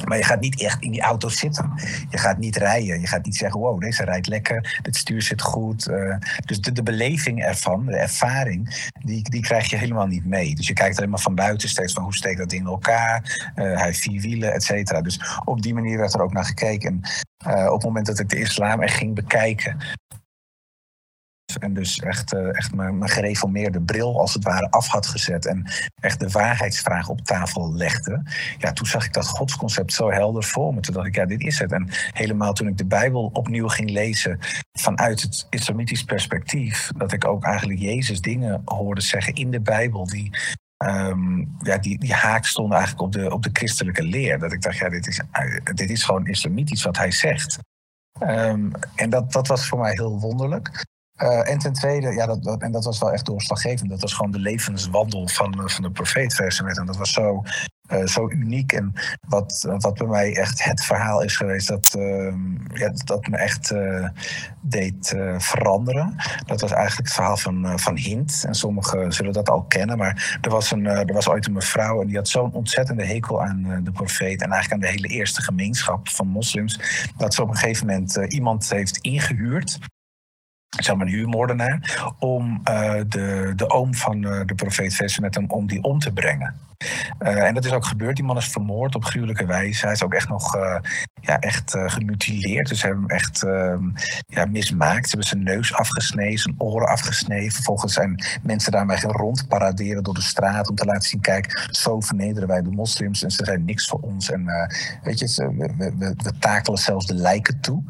S1: Maar je gaat niet echt in die auto zitten. Je gaat niet rijden. Je gaat niet zeggen: wow, deze rijdt lekker. Het stuur zit goed. Uh, dus de, beleving ervan, de ervaring, die, die krijg je helemaal niet mee. Dus je kijkt alleen maar van buiten steeds van hoe steekt dat in elkaar. Uh, hij heeft vier wielen, et cetera. Dus op die manier werd er ook naar gekeken. Uh, op het moment dat ik de islam echt ging bekijken, en dus echt, uh, echt mijn, gereformeerde bril als het ware af had gezet. En echt de waarheidsvraag op tafel legde. Ja, toen zag ik dat godsconcept zo helder voor me. Toen dacht ik, ja, dit is het. En helemaal toen ik de Bijbel opnieuw ging lezen vanuit het islamitisch perspectief. Dat ik ook eigenlijk Jezus dingen hoorde zeggen in de Bijbel die ehm, ja, die, die haak stonden eigenlijk op de, op de christelijke leer. Dat ik dacht, ja, dit is, dit is gewoon islamitisch wat hij zegt. Ehm, en dat, dat was voor mij heel wonderlijk. Uh, en ten tweede, ja, dat, en dat was wel echt doorslaggevend. Dat was gewoon de levenswandel van, van de profeet. En dat was zo uh, zo uniek. En wat, wat bij mij echt het verhaal is geweest dat, uh, ja, dat me echt deed veranderen. Dat was eigenlijk het verhaal van, van Hint. En sommigen zullen dat al kennen. Maar er was, een, er was ooit een mevrouw en die had zo'n ontzettende hekel aan de profeet. En eigenlijk aan de hele eerste gemeenschap van moslims. Dat ze op een gegeven moment iemand heeft ingehuurd zeg maar een huurmoordenaar, om uh, de, de oom van uh, de profeet met hem om die om te brengen. Uh, en dat is ook gebeurd. Die man is vermoord op gruwelijke wijze. Hij is ook echt nog ja, echt, gemutileerd. Dus ze hebben hem echt ehm, ja, mismaakt. Ze hebben zijn neus afgesneden, zijn oren afgesneden. Vervolgens zijn mensen daarmee rondparaderen door de straat om te laten zien: kijk, zo vernederen wij de moslims en ze zijn niks voor ons. En weet je, we, we, we, we takelen zelfs de lijken toe.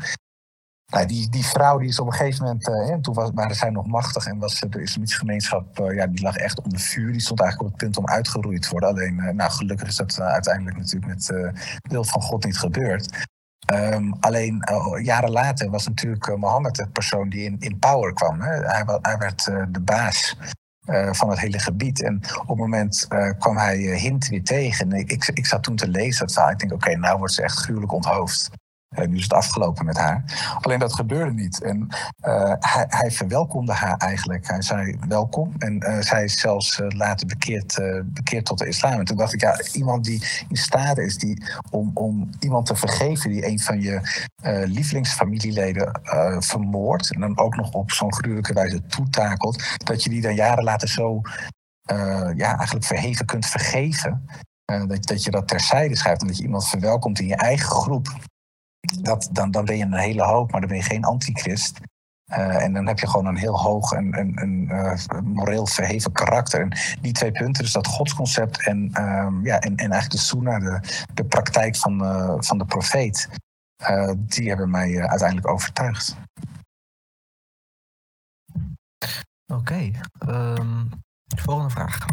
S1: Nou, die, die vrouw die is op een gegeven moment, uh, toen was, waren zij nog machtig en was de islamitische gemeenschap, uh, ja, die lag echt onder vuur. Die stond eigenlijk op het punt om uitgeroeid te worden. Alleen, nou, gelukkig is dat uiteindelijk natuurlijk met de wil van God niet gebeurd. Um, alleen jaren later was natuurlijk Mohammed de persoon die in, in power kwam. Hè. Hij, hij, werd de baas van het hele gebied. En op het moment kwam hij Hint weer tegen. En ik, ik zat toen te lezen dat verhaal. Ik denk, oké, nou wordt ze echt gruwelijk onthoofd. Nu is het afgelopen met haar. Alleen dat gebeurde niet. En uh, hij, hij, verwelkomde haar eigenlijk. Hij zei welkom. En uh, zij is zelfs later bekeerd, bekeerd tot de islam. En toen dacht ik, ja, iemand die in staat is die, om, om iemand te vergeven die een van je lievelingsfamilieleden vermoordt. En dan ook nog op zo'n gruwelijke wijze toetakelt. Dat je die dan jaren later zo ja, eigenlijk verheven kunt vergeven. dat, dat je dat terzijde schrijft en dat je iemand verwelkomt in je eigen groep dat, dan, dan ben je een hele hoop, maar dan ben je geen antichrist. Uh, en dan heb je gewoon een heel hoog en, en, en uh, moreel verheven karakter. En die twee punten, dus dat godsconcept en, um, ja, en, en eigenlijk de Soena, de, de praktijk van, uh, van de profeet, die hebben mij uiteindelijk overtuigd.
S2: Oké, okay. um, volgende vraag.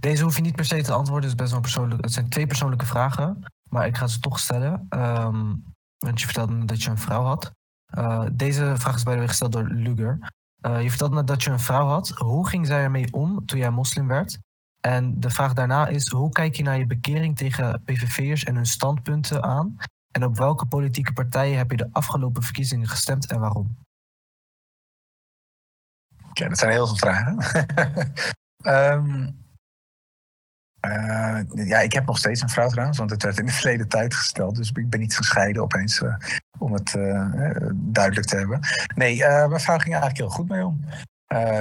S2: deze hoef je niet per se te antwoorden, het, is best wel persoonlijk, het zijn twee persoonlijke vragen. Maar ik ga ze toch stellen. Um, want je vertelde dat je een vrouw had. Uh, deze vraag is bij de gesteld door Luger. Uh, je vertelde net dat je een vrouw had. Hoe ging zij ermee om toen jij moslim werd? En de vraag daarna is: hoe kijk je naar je bekering tegen PVV'ers en hun standpunten aan? En op welke politieke partijen heb je de afgelopen verkiezingen gestemd en waarom?
S1: Ja, dat zijn heel veel vragen. um, Uh, ja, ik heb nog steeds een vrouw trouwens, want het werd in de verleden tijd gesteld. Dus ik ben niet gescheiden opeens, uh, om het uh, duidelijk te hebben. Nee, mijn vrouw ging eigenlijk heel goed mee om.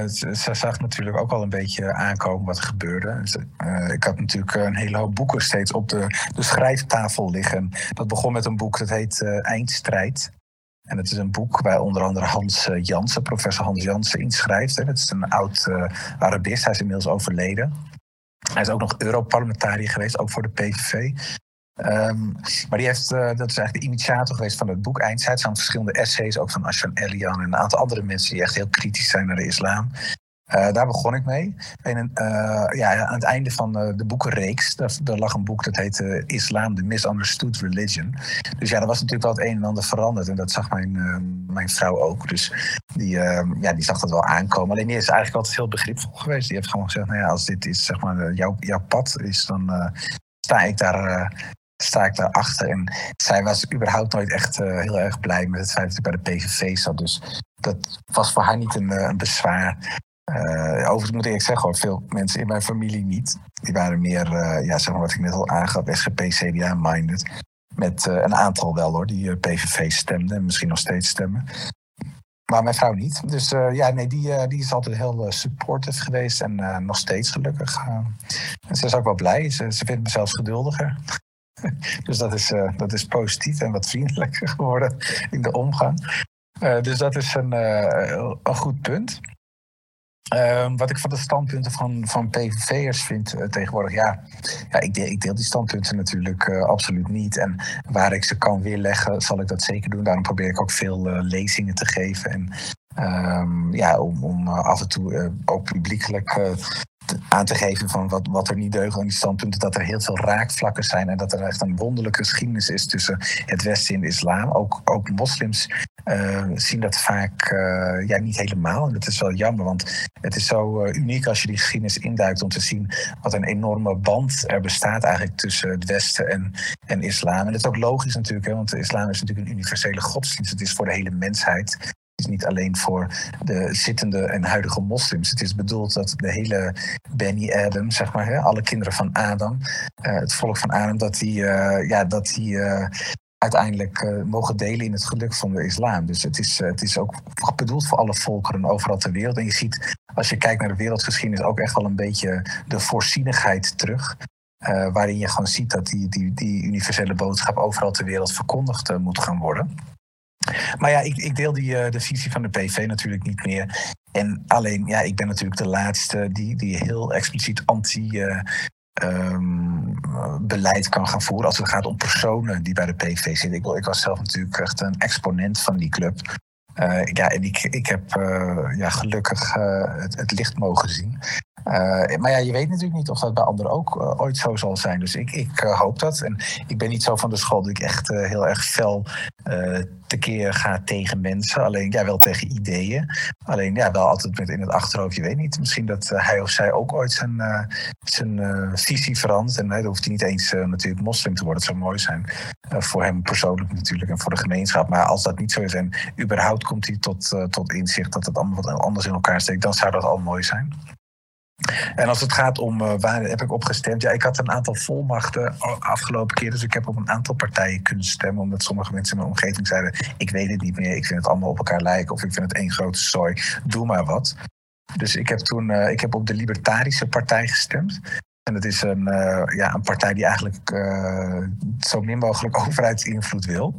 S1: Ze, ze, zag natuurlijk ook al een beetje aankomen wat er gebeurde. Ik had natuurlijk een hele hoop boeken steeds op de, de schrijftafel liggen. Dat begon met een boek dat heet Eindstrijd. En het is een boek waar onder andere Hans Jansen, professor Hans Jansen, inschrijft. Dat is een oud Arabist, hij is inmiddels overleden. Hij is ook nog Europarlementariër geweest, ook voor de PVV. Ehm, maar die heeft, uh, dat is eigenlijk de initiator geweest van het boek Eindtijd. Er verschillende essays, ook van Ashan Elian en een aantal andere mensen die echt heel kritisch zijn naar de islam. Uh, daar begon ik mee. En uh, ja, aan het einde van uh, de boekenreeks, daar, lag een boek dat heette Islam, The Misunderstood Religion. Dus ja, er was natuurlijk wel het een en ander veranderd. En dat zag mijn, mijn vrouw ook. Dus die, ja, die zag dat wel aankomen. Alleen die is eigenlijk altijd heel begripvol geweest. Die heeft gewoon gezegd, nou ja, als dit is, zeg maar, jouw, jouw pad is, dan sta ik daar sta ik daarachter. En zij was überhaupt nooit echt heel erg blij met het feit dat ik bij de PVV zat. Dus dat was voor haar niet een, een bezwaar. Uh, overigens moet ik zeggen, hoor, veel mensen in mijn familie niet. Die waren meer, uh, ja, zeg maar wat ik net al aangaf, SGP, CDA-minded. Met uh, een aantal wel hoor, die PVV stemden en misschien nog steeds stemmen. Maar mijn vrouw niet. Dus ja, nee, die, die is altijd heel supportive geweest en nog steeds gelukkig. ze is ook wel blij. Ze, ze vindt me zelfs geduldiger. dus dat is, dat is positief en wat vriendelijker geworden in de omgang. dus dat is een, een goed punt. Uh, wat ik van de standpunten van, van PVV'ers vind uh, tegenwoordig, ja, ja ik, deel, ik deel die standpunten natuurlijk uh, absoluut niet. En waar ik ze kan weerleggen, zal ik dat zeker doen. Daarom probeer ik ook veel uh, lezingen te geven. En um, ja, om, om af en toe ook publiekelijk aan te geven van wat, wat er niet deugt aan die standpunten. Dat er heel veel raakvlakken zijn en dat er echt een wonderlijke geschiedenis is tussen het Westen en de islam. Ook, ook moslims uh, zien dat vaak uh, ja, niet helemaal. En dat is wel jammer, want het is zo uh, uniek als je die geschiedenis induikt om te zien wat een enorme band er bestaat eigenlijk tussen het Westen en, en islam. En dat is ook logisch natuurlijk, hè, want de islam is natuurlijk een universele godsdienst. Het is voor de hele mensheid. Is niet alleen voor de zittende en huidige moslims. Het is bedoeld dat de hele Beni Adam, zeg maar, hè, alle kinderen van Adam, het volk van Adam, dat die, ja, dat die uiteindelijk uh, mogen delen in het geluk van de islam. Dus het is, het is ook bedoeld voor alle volkeren overal ter wereld. En je ziet, als je kijkt naar de wereldgeschiedenis, ook echt wel een beetje de voorzienigheid terug. Waarin je gewoon ziet dat die, die, die universele boodschap overal ter wereld verkondigd moet gaan worden. Maar ja, ik, ik deel die, de visie van de PV natuurlijk niet meer. En alleen, ja, ik ben natuurlijk de laatste die, die heel expliciet anti um, beleid kan gaan voeren als het gaat om personen die bij de PV zitten. Ik, was zelf natuurlijk echt een exponent van die club. Uh, ja, en ik, ik heb ja, gelukkig het, licht mogen zien. Maar ja, je weet natuurlijk niet of dat bij anderen ook ooit zo zal zijn. Dus ik, ik hoop dat. En ik ben niet zo van de school dat ik echt heel erg fel tekeer gaat tegen mensen. Alleen ja, wel tegen ideeën. Alleen ja, wel altijd met in het achterhoofd. Je weet niet. Misschien dat eh, hij of zij ook ooit zijn, zijn visie verandert. En dan hoeft hij niet eens natuurlijk moslim te worden. Het zou mooi zijn. voor hem persoonlijk natuurlijk en voor de gemeenschap. Maar als dat niet zo is en überhaupt komt hij tot, tot inzicht dat het allemaal wat anders in elkaar steekt. Dan zou dat al mooi zijn. En als het gaat om uh, waar heb ik op gestemd. Ja, ik had een aantal volmachten afgelopen keer. Dus ik heb op een aantal partijen kunnen stemmen. Omdat sommige mensen in mijn omgeving zeiden: Ik weet het niet meer. Ik vind het allemaal op elkaar lijken. Of ik vind het één grote zooi. Doe maar wat. Dus ik heb toen uh, ik heb op de Libertarische Partij gestemd. En dat is een, uh, ja, een partij die eigenlijk uh, zo min mogelijk overheidsinvloed wil.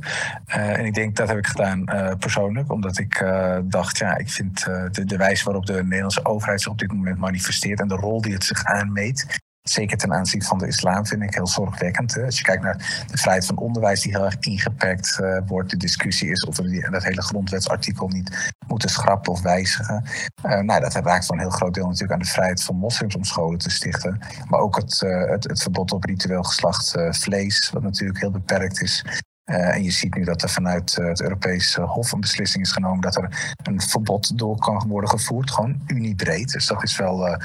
S1: Uh, en ik denk dat heb ik gedaan persoonlijk, omdat ik dacht, ja, ik vind de, de wijze waarop de Nederlandse overheid zich op dit moment manifesteert en de rol die het zich aanmeet, Zeker ten aanzien van de islam vind ik heel zorgwekkend. Als je kijkt naar de vrijheid van onderwijs die heel erg ingeperkt uh, wordt. De discussie is of we dat hele grondwetsartikel niet moeten schrappen of wijzigen. Uh, nou, dat raakt voor een heel groot deel natuurlijk aan de vrijheid van moslims om scholen te stichten. Maar ook het, uh, het, verbod op ritueel geslacht vlees, wat natuurlijk heel beperkt is. En je ziet nu dat er vanuit het Europese Hof een beslissing is genomen dat er een verbod door kan worden gevoerd, gewoon uniebreed. Dus dat is wel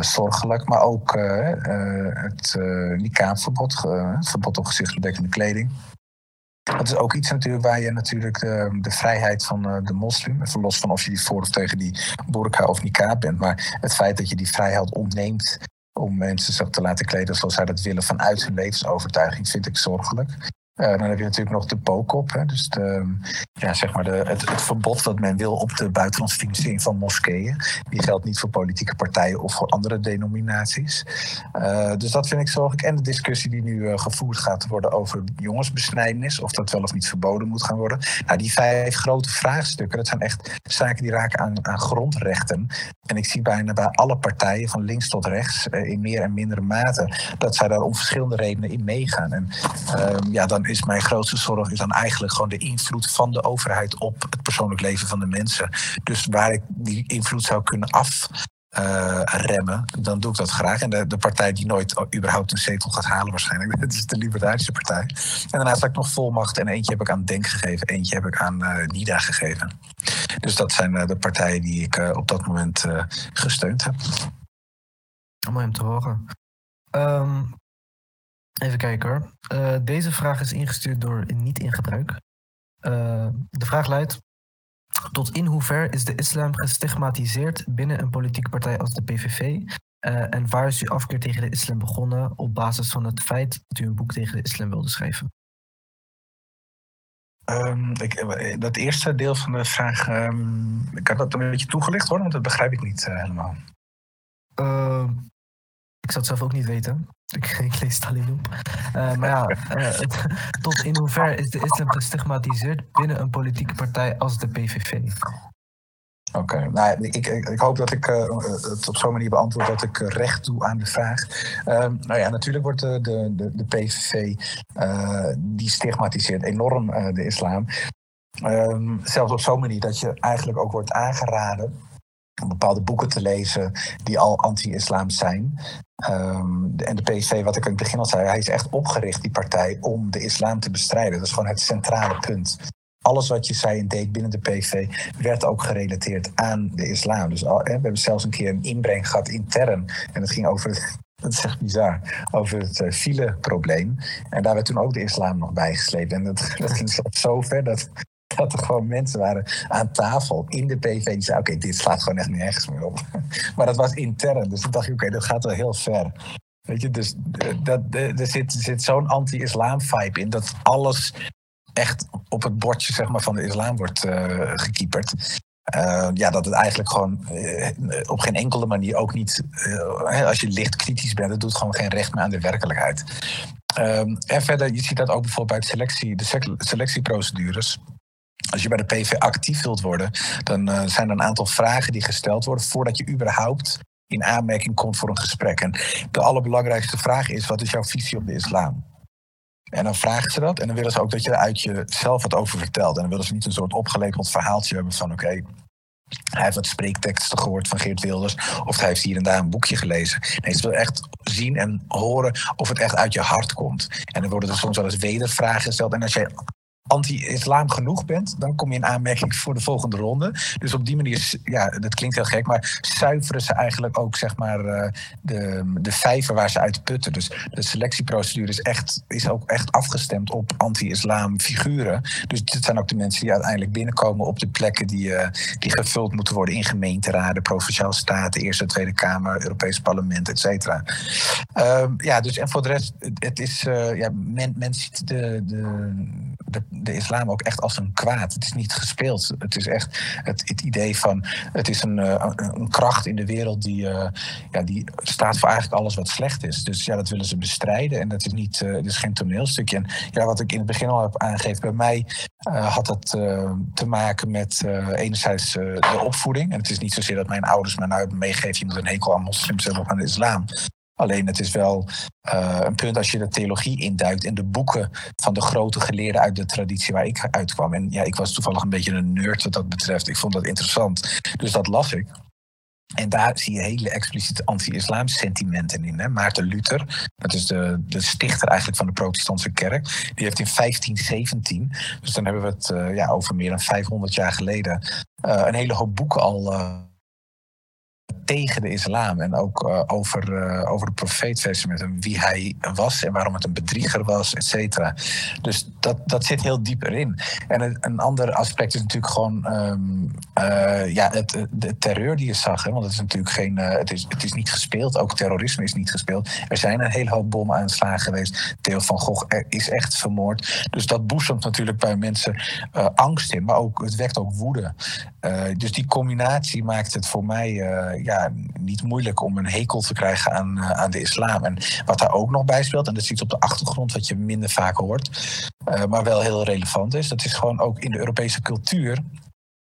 S1: zorgelijk. Maar ook uh, het uh, niqab-verbod, het verbod op gezichtsbedekkende kleding. Dat is ook iets natuurlijk waar je natuurlijk de, de vrijheid van de moslim, even los van of je die voor of tegen die burka of niqab bent, maar het feit dat je die vrijheid ontneemt om mensen zich te laten kleden zoals zij dat willen vanuit hun levensovertuiging, vind ik zorgelijk. Uh, dan heb je natuurlijk nog de POCOP, hè, dus de, ja, zeg maar de, het, verbod dat men wil op de buitenlandse financiering van moskeeën. Die geldt niet voor politieke partijen of voor andere denominaties. Uh, dus dat vind ik zorgelijk. En de discussie die nu uh, gevoerd gaat worden over jongensbesnijdenis, of dat wel of niet verboden moet gaan worden. Nou, die vijf grote vraagstukken, dat zijn echt zaken die raken aan, aan grondrechten. En ik zie bijna bij alle partijen, van links tot rechts, in meer en mindere mate, dat zij daar om verschillende redenen in meegaan. En ehm, ja, dan is mijn grootste zorg is dan eigenlijk gewoon de invloed van de overheid op het persoonlijk leven van de mensen. Dus waar ik die invloed zou kunnen afremmen, uh, dan doe ik dat graag. En de, de, partij die nooit überhaupt een zetel gaat halen waarschijnlijk, dat is de Libertarische Partij. En daarnaast heb ik nog volmacht en eentje heb ik aan Denk gegeven, eentje heb ik aan uh, NIDA gegeven. Dus dat zijn uh, de partijen die ik op dat moment gesteund heb.
S2: Mooi om te horen. Um, Even kijken hoor. Uh, deze vraag is ingestuurd door Niet in Gebruik. Uh, de vraag luidt: Tot in hoever is de islam gestigmatiseerd binnen een politieke partij als de PVV? Uh, en waar is uw afkeer tegen de islam begonnen op basis van het feit dat u een boek tegen de islam wilde schrijven?
S1: Um, ik, dat eerste deel van de vraag, um, kan dat een beetje toegelicht worden? Want dat begrijp ik niet helemaal.
S2: Ik zou het zelf ook niet weten. Ik, ik lees het op. Uh, maar ja, het, tot in hoeverre is de islam gestigmatiseerd binnen een politieke partij als de PVV?
S1: Oké, nou, ik, ik, hoop dat ik uh, het op zo'n manier beantwoord dat ik recht doe aan de vraag. Ehm, nou ja, natuurlijk wordt de, de, de, PVV, die stigmatiseert enorm de islam. Um, zelfs op zo'n manier dat je eigenlijk ook wordt aangeraden bepaalde boeken te lezen die al anti-islam zijn. Ehm, en de PSV, wat ik in het begin al zei, hij is echt opgericht, die partij, om de islam te bestrijden. Dat is gewoon het centrale punt. Alles wat je zei en deed binnen de PV werd ook gerelateerd aan de islam. Dus al, we hebben zelfs een keer een inbreng gehad intern. En het ging over het dat bizar. Over het uh, fileprobleem. En daar werd toen ook de islam nog bijgesleept. En dat, dat ging zo ver dat, dat er gewoon mensen waren aan tafel in de PV die zeiden: Oké, dit slaat gewoon echt nergens meer op. Maar dat was intern. Dus toen dacht ik: Oké, dat gaat wel heel ver. Weet je, dus eh, dat, er zit, zo'n anti-islam-vibe in dat alles echt op het bordje zeg maar, van de islam wordt uh, gekieperd. Ja, dat het eigenlijk gewoon op geen enkele manier ook niet, als je licht kritisch bent, dat doet gewoon geen recht meer aan de werkelijkheid. Ehm, en verder, je ziet dat ook bijvoorbeeld bij selectie, de selectieprocedures. Als je bij de PV actief wilt worden, dan zijn er een aantal vragen die gesteld worden voordat je überhaupt in aanmerking komt voor een gesprek. En de allerbelangrijkste vraag is: wat is jouw visie op de islam? En dan vragen ze dat en dan willen ze ook dat je er uit jezelf wat over vertelt. En dan willen ze niet een soort opgelepeld verhaaltje hebben van oké, hij heeft wat spreekteksten gehoord van Geert Wilders. Of hij heeft hier en daar een boekje gelezen. Nee, ze willen echt zien en horen of het echt uit je hart komt. En dan worden er soms wel eens wedervragen gesteld. En als jij anti-islam genoeg bent, dan kom je in aanmerking voor de volgende ronde. Dus op die manier, ja, dat klinkt heel gek, maar zuiveren ze eigenlijk ook zeg maar uh, de, de vijver waar ze uit putten. Dus de selectieprocedure is, echt, is ook echt afgestemd op anti-islam figuren. Dus dit zijn ook de mensen die uiteindelijk binnenkomen op de plekken die, uh, die gevuld moeten worden in gemeenteraden, provinciale staten, Eerste Tweede Kamer, Europees Parlement, et cetera. Uh, ja, dus en voor de rest, het is, uh, ja, men, men ziet de, de, de de islam ook echt als een kwaad. Het is niet gespeeld. Het is echt het, het idee van het is een, uh, een, kracht in de wereld die, uh, ja, die staat voor eigenlijk alles wat slecht is. Dus ja, dat willen ze bestrijden. En dat is niet, uh, het is geen toneelstukje. En ja, wat ik in het begin al heb aangegeven, bij mij had dat te maken met enerzijds de opvoeding. En het is niet zozeer dat mijn ouders me nou hebben meegegeven, je moet een hekel aan moslims hebben of aan de islam. Alleen het is wel uh, een punt als je de theologie induikt in de boeken van de grote geleerden uit de traditie waar ik uitkwam. En ja, ik was toevallig een beetje een nerd wat dat betreft. Ik vond dat interessant. Dus dat las ik. En daar zie je hele expliciete anti-islam sentimenten in. Hè. Maarten Luther, dat is de, de stichter eigenlijk van de protestantse kerk, die heeft in 1517, dus dan hebben we het uh, ja, over meer dan 500 jaar geleden, uh, een hele hoop boeken al tegen de islam en ook uh, over, uh, over de profeet met hem, wie hij was en waarom het een bedrieger was, et cetera. Dus dat, dat zit heel diep erin. En een, ander aspect is natuurlijk gewoon um, uh, ja, het, de terreur die je zag. Hè? Want het is natuurlijk geen, het, is, het is niet gespeeld, ook terrorisme is niet gespeeld. Er zijn een hele hoop bomaanslagen geweest. Theo van Gogh is echt vermoord. Dus dat boezemt natuurlijk bij mensen angst in, maar ook, het wekt ook woede. dus die combinatie maakt het voor mij ja, niet moeilijk om een hekel te krijgen aan, uh, aan de islam. En wat daar ook nog bij speelt, en dat is op de achtergrond wat je minder vaak hoort, uh, maar wel heel relevant is, dat is gewoon ook in de Europese cultuur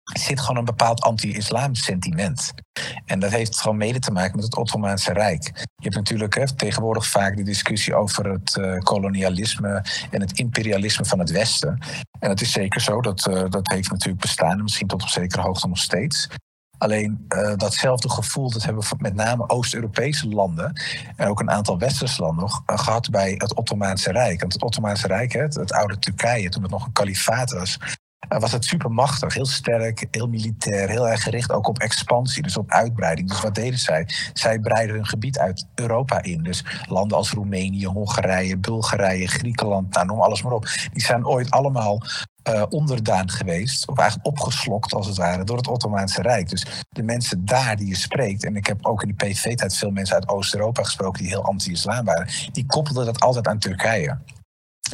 S1: zit gewoon een bepaald anti-islam sentiment. En dat heeft gewoon mede te maken met het Ottomaanse Rijk. Je hebt natuurlijk hè, tegenwoordig vaak de discussie over het uh, kolonialisme en het imperialisme van het Westen. En het is zeker zo, dat, dat heeft natuurlijk bestaan, en misschien tot op zekere hoogte nog steeds. Alleen uh, datzelfde gevoel, dat hebben met name Oost-Europese landen en ook een aantal Westerse landen nog uh, gehad bij het Ottomaanse Rijk. Want het Ottomaanse Rijk, het, het oude Turkije, toen het nog een kalifaat was, was het supermachtig, heel sterk, heel militair, heel erg gericht ook op expansie, dus op uitbreiding. Dus wat deden zij? Zij breiden hun gebied uit Europa in. Dus landen als Roemenië, Hongarije, Bulgarije, Griekenland, nou, noem alles maar op. Die zijn ooit allemaal uh, onderdaan geweest, of eigenlijk opgeslokt als het ware, door het Ottomaanse Rijk. Dus de mensen daar die je spreekt, en ik heb ook in de PV-tijd veel mensen uit Oost-Europa gesproken die heel anti-islam waren, die koppelden dat altijd aan Turkije.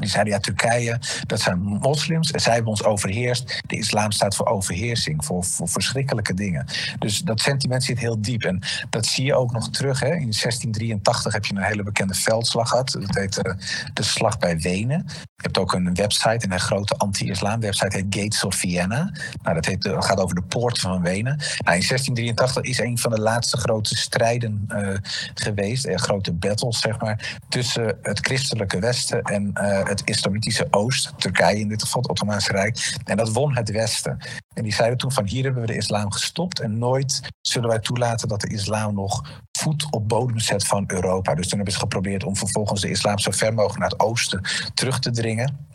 S1: Die zeiden, ja, Turkije, dat zijn moslims. En zij hebben ons overheerst. De islam staat voor overheersing, voor, verschrikkelijke dingen. Dus dat sentiment zit heel diep. En dat zie je ook nog terug. Hè. In 1683 heb je een hele bekende veldslag gehad. Dat heet uh, de Slag bij Wenen. Je hebt ook een website, een grote anti-islam website, heet Gates of Vienna. Nou, dat, heet, dat gaat over de poort van Wenen. Nou, in 1683 is een van de laatste grote strijden uh, geweest, grote battles, zeg maar, tussen het christelijke Westen en het islamitische Oosten, Turkije in dit geval, het Ottomaanse Rijk. En dat won het Westen. En die zeiden toen van hier hebben we de islam gestopt en nooit zullen wij toelaten dat de islam nog voet op bodem zet van Europa. Dus toen hebben ze geprobeerd om vervolgens de islam zo ver mogelijk naar het oosten terug te dringen.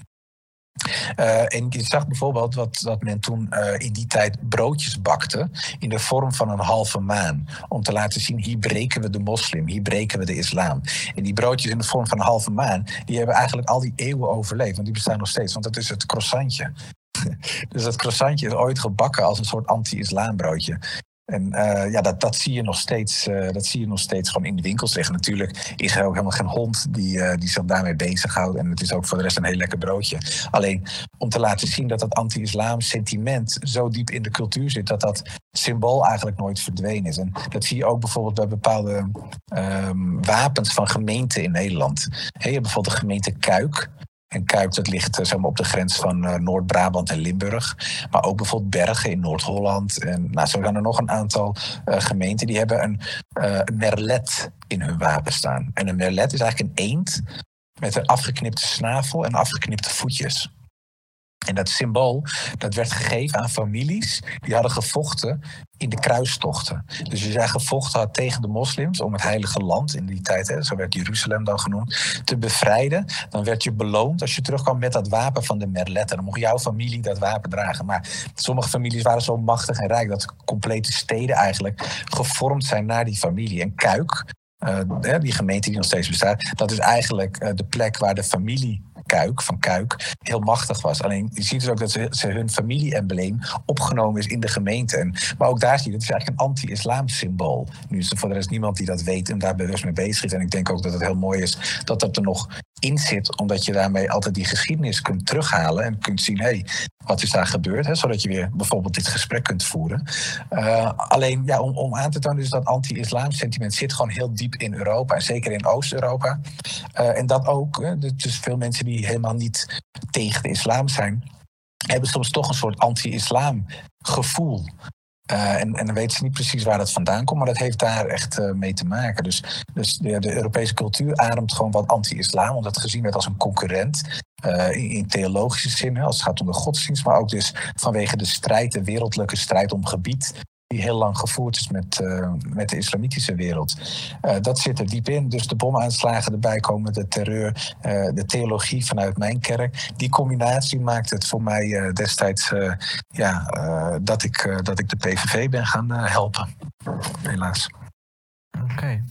S1: Uh, en je zag bijvoorbeeld wat, dat men toen uh, in die tijd broodjes bakte in de vorm van een halve maan. Om te laten zien, hier breken we de moslim, hier breken we de islam. En die broodjes in de vorm van een halve maan, die hebben eigenlijk al die eeuwen overleefd. Want die bestaan nog steeds, want dat is het croissantje. dus dat croissantje is ooit gebakken als een soort anti-islambroodje. En uh, ja, dat, dat, zie je nog steeds, uh, dat zie je nog steeds gewoon in de winkels liggen. Natuurlijk is er ook helemaal geen hond die, uh, die zich daarmee bezighoudt. En het is ook voor de rest een heel lekker broodje. Alleen om te laten zien dat dat anti-islam sentiment zo diep in de cultuur zit, dat dat symbool eigenlijk nooit verdwenen is. En dat zie je ook bijvoorbeeld bij bepaalde um, wapens van gemeenten in Nederland. He, je hebt bijvoorbeeld de gemeente Kuik. En Kuip, dat ligt zeg maar, op de grens van uh, Noord-Brabant en Limburg. Maar ook bijvoorbeeld Bergen in Noord-Holland. En nou, zo zijn er nog een aantal uh, gemeenten die hebben een merlet in hun wapen staan. En een merlet is eigenlijk een eend met een afgeknipte snavel en afgeknipte voetjes. En dat symbool dat werd gegeven aan families die hadden gevochten in de kruistochten. Dus als jij gevochten had tegen de moslims om het heilige land in die tijd, hè, zo werd Jeruzalem dan genoemd, te bevrijden, dan werd je beloond als je terugkwam met dat wapen van de merletten. Dan mocht jouw familie dat wapen dragen. Maar sommige families waren zo machtig en rijk dat complete steden eigenlijk gevormd zijn naar die familie. En Kuik, uh, die gemeente die nog steeds bestaat, dat is eigenlijk uh, de plek waar de familie Kuik, van Kuik, heel machtig was. Alleen je ziet dus ook dat ze, hun familie-embleem opgenomen is in de gemeente. En, maar ook daar zie je, het is eigenlijk een anti-islam symbool. Nu is er voor de rest niemand die dat weet en daar bewust mee bezig is. En ik denk ook dat het heel mooi is dat dat er nog in zit, omdat je daarmee altijd die geschiedenis kunt terughalen en kunt zien, hé, hey, wat is daar gebeurd? Hè? Zodat je weer bijvoorbeeld dit gesprek kunt voeren. Uh, alleen ja, om, om aan te tonen dus dat anti-islam sentiment zit gewoon heel diep in Europa. En zeker in Oost-Europa. Uh, en dat ook, dus veel mensen die helemaal niet tegen de islam zijn, hebben soms toch een soort anti-islam gevoel. Uh, en, en, dan weten ze niet precies waar dat vandaan komt, maar dat heeft daar echt uh, mee te maken. Dus, dus de, Europese cultuur ademt gewoon wat anti-islam, omdat het gezien werd als een concurrent. Uh, in, in, theologische zin, als het gaat om de godsdienst, maar ook dus vanwege de strijd, de wereldlijke strijd om gebied die heel lang gevoerd is met, uh, met de islamitische wereld. Uh, dat zit er diep in. Dus de bomaanslagen erbij komen, de terreur, uh, de theologie vanuit mijn kerk. Die combinatie maakt het voor mij destijds ja, dat, ik, dat ik de PVV ben gaan helpen. Helaas.
S2: Oké.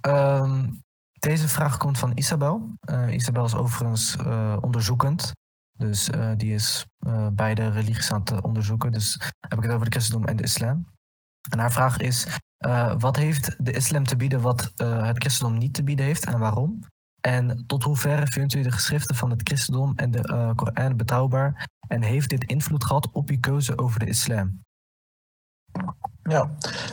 S2: Um, deze vraag komt van Isabel. Isabel is overigens onderzoekend. Dus uh, die is uh, beide religies aan het onderzoeken. Dus heb ik het over de christendom en de islam. En haar vraag is: wat heeft de islam te bieden wat het christendom niet te bieden heeft en waarom? En tot hoeverre vindt u de geschriften van het christendom en de Koran betrouwbaar? En heeft dit invloed gehad op uw keuze over de islam?
S1: Ja,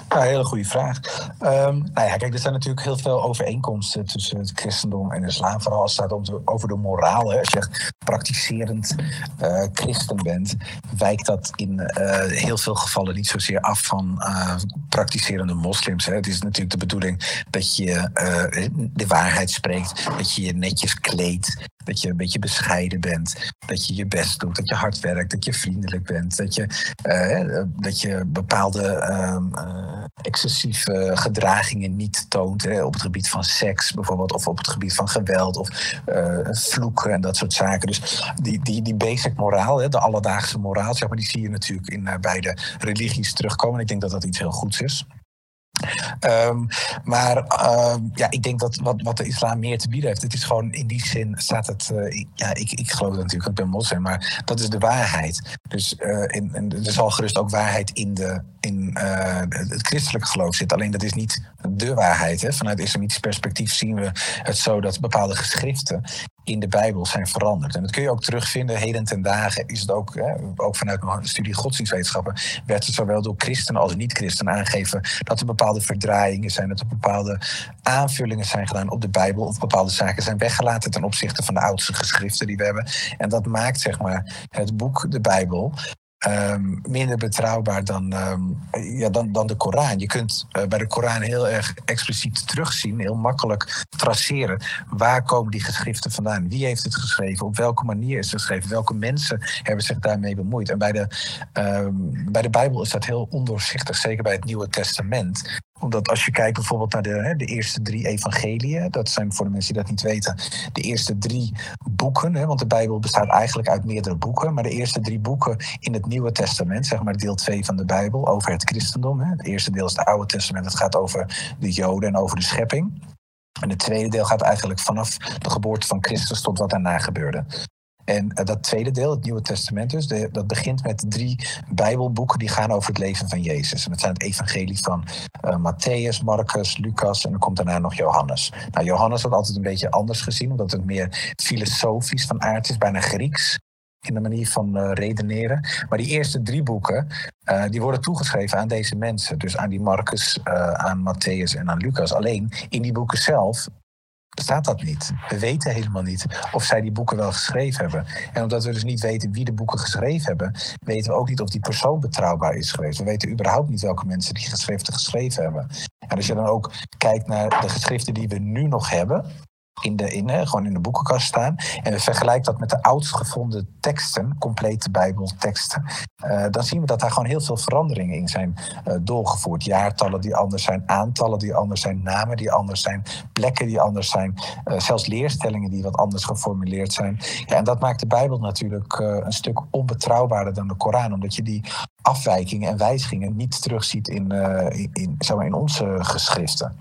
S1: een hele goede vraag. Um, nou ja, kijk, er zijn natuurlijk heel veel overeenkomsten tussen het christendom en de islam. Vooral als het gaat over de moraal. Hè. Als je echt praktiserend uh, christen bent, wijkt dat in uh, heel veel gevallen niet zozeer af van uh, praktiserende moslims. Hè. Het is natuurlijk de bedoeling dat je de waarheid spreekt, dat je je netjes kleedt, dat je een beetje bescheiden bent, dat je je best doet, dat je hard werkt, dat je vriendelijk bent, dat je, dat je bepaalde uh, excessieve gedragingen niet toont. Hè, op het gebied van seks bijvoorbeeld, of op het gebied van geweld, of uh, vloeken en dat soort zaken. Dus die, die, die basic moraal, hè, de alledaagse moraal, zeg maar, die zie je natuurlijk in beide religies terugkomen. Ik denk dat dat iets heel goeds is. Um, maar uh, ja, ik denk dat wat, wat de islam meer te bieden heeft, het is gewoon in die zin staat het. Uh, ja, ik, ik geloof natuurlijk, ik ben moslim, maar dat is de waarheid. Dus uh, in, in, er zal gerust ook waarheid in, de, in uh, het christelijke geloof zitten. Alleen dat is niet de waarheid. Hè. Vanuit islamitisch perspectief zien we het zo dat bepaalde geschriften in de Bijbel zijn veranderd. En dat kun je ook terugvinden. Heden ten dagen is het ook, hè, ook vanuit mijn studie godsdienstwetenschappen, werd het zowel door christenen als niet-christenen aangegeven dat er bepaalde verdraaiingen zijn, dat er bepaalde aanvullingen zijn gedaan op de Bijbel, of bepaalde zaken zijn weggelaten ten opzichte van de oudste geschriften die we hebben. En dat maakt zeg maar het boek, de Bijbel, ehm, minder betrouwbaar dan, ehm, ja, dan, dan de Koran. Je kunt eh, bij de Koran heel erg expliciet terugzien, heel makkelijk traceren. Waar komen die geschriften vandaan? Wie heeft het geschreven? Op welke manier is het geschreven? Welke mensen hebben zich daarmee bemoeid? En bij de, ehm, bij de Bijbel is dat heel ondoorzichtig, zeker bij het Nieuwe Testament omdat als je kijkt bijvoorbeeld naar de, hè, de eerste drie evangeliën, dat zijn voor de mensen die dat niet weten, de eerste drie boeken, hè, want de Bijbel bestaat eigenlijk uit meerdere boeken, maar de eerste drie boeken in het Nieuwe Testament, zeg maar deel 2 van de Bijbel, over het christendom. Hè. Het eerste deel is het Oude Testament, dat gaat over de Joden en over de schepping. En het tweede deel gaat eigenlijk vanaf de geboorte van Christus tot wat daarna gebeurde. En eh, dat tweede deel, het Nieuwe Testament dus, dat begint met drie Bijbelboeken die gaan over het leven van Jezus. En dat zijn het evangelie van uh, Matthäus, Marcus, Lucas en dan komt daarna nog Johannes. Nou, Johannes wordt altijd een beetje anders gezien, omdat het meer filosofisch van aard is, bijna Grieks in de manier van uh, redeneren. Maar die eerste drie boeken, die worden toegeschreven aan deze mensen. Dus aan die Marcus, aan Matthäus en aan Lucas. Alleen in die boeken zelf bestaat dat niet. We weten helemaal niet of zij die boeken wel geschreven hebben. En omdat we dus niet weten wie de boeken geschreven hebben, weten we ook niet of die persoon betrouwbaar is geweest. We weten überhaupt niet welke mensen die geschriften geschreven hebben. En als je dan ook kijkt naar de geschriften die we nu nog hebben, in de, in, gewoon in de boekenkast staan. En we vergelijken dat met de oudst gevonden teksten, complete Bijbelteksten. Uh, dan zien we dat daar gewoon heel veel veranderingen in zijn uh, doorgevoerd. Jaartallen die anders zijn, aantallen die anders zijn, namen die anders zijn, plekken die anders zijn, uh, zelfs leerstellingen die wat anders geformuleerd zijn. Ja, en dat maakt de Bijbel natuurlijk een stuk onbetrouwbaarder dan de Koran, omdat je die afwijkingen en wijzigingen niet terugziet in, in, in, zeg maar in onze geschriften.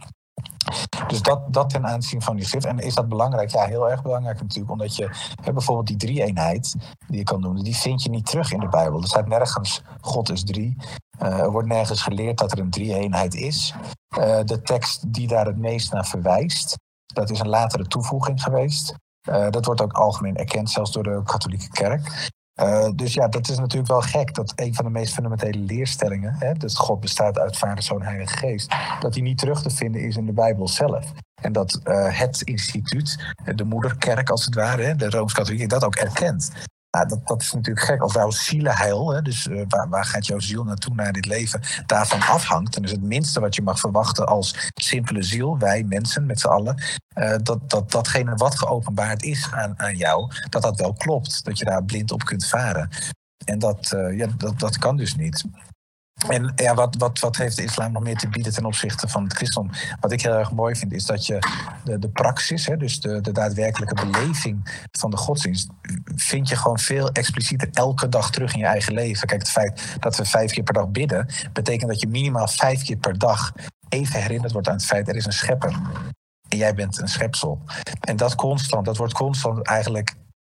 S1: Dus dat, dat ten aanzien van die schrift. En is dat belangrijk? Ja, heel erg belangrijk natuurlijk. Omdat je hè, bijvoorbeeld die drie-eenheid die je kan noemen, die vind je niet terug in de Bijbel. Er staat nergens God is drie. Uh, er wordt nergens geleerd dat er een drie-eenheid is. Uh, de tekst die daar het meest naar verwijst, dat is een latere toevoeging geweest. Uh, dat wordt ook algemeen erkend, zelfs door de katholieke kerk. Uh, dus ja, dat is natuurlijk wel gek dat een van de meest fundamentele leerstellingen, hè, dus God bestaat uit Vader, Zoon, Heilige Geest, dat die niet terug te vinden is in de Bijbel zelf. En dat uh, het instituut, de moederkerk als het ware, de Rooms-Katholieke, dat ook erkent. Nou, dat, dat is natuurlijk gek. Als jouw zielenheil, hè, dus uh, waar, waar gaat jouw ziel naartoe na dit leven, daarvan afhangt, dan is het minste wat je mag verwachten als simpele ziel, wij mensen met z'n allen, uh, dat, dat datgene wat geopenbaard is aan, aan jou, dat dat wel klopt. Dat je daar blind op kunt varen. En dat, uh, ja, dat, dat kan dus niet. En ja, wat, wat, wat heeft de islam nog meer te bieden ten opzichte van het christendom? Wat ik heel erg mooi vind, is dat je de, de praxis, hè, dus de, de daadwerkelijke beleving van de godsdienst, vind je gewoon veel explicieter elke dag terug in je eigen leven. Kijk, het feit dat we vijf keer per dag bidden, betekent dat je minimaal vijf keer per dag even herinnerd wordt aan het feit er is een schepper. En jij bent een schepsel. En dat constant, dat wordt constant eigenlijk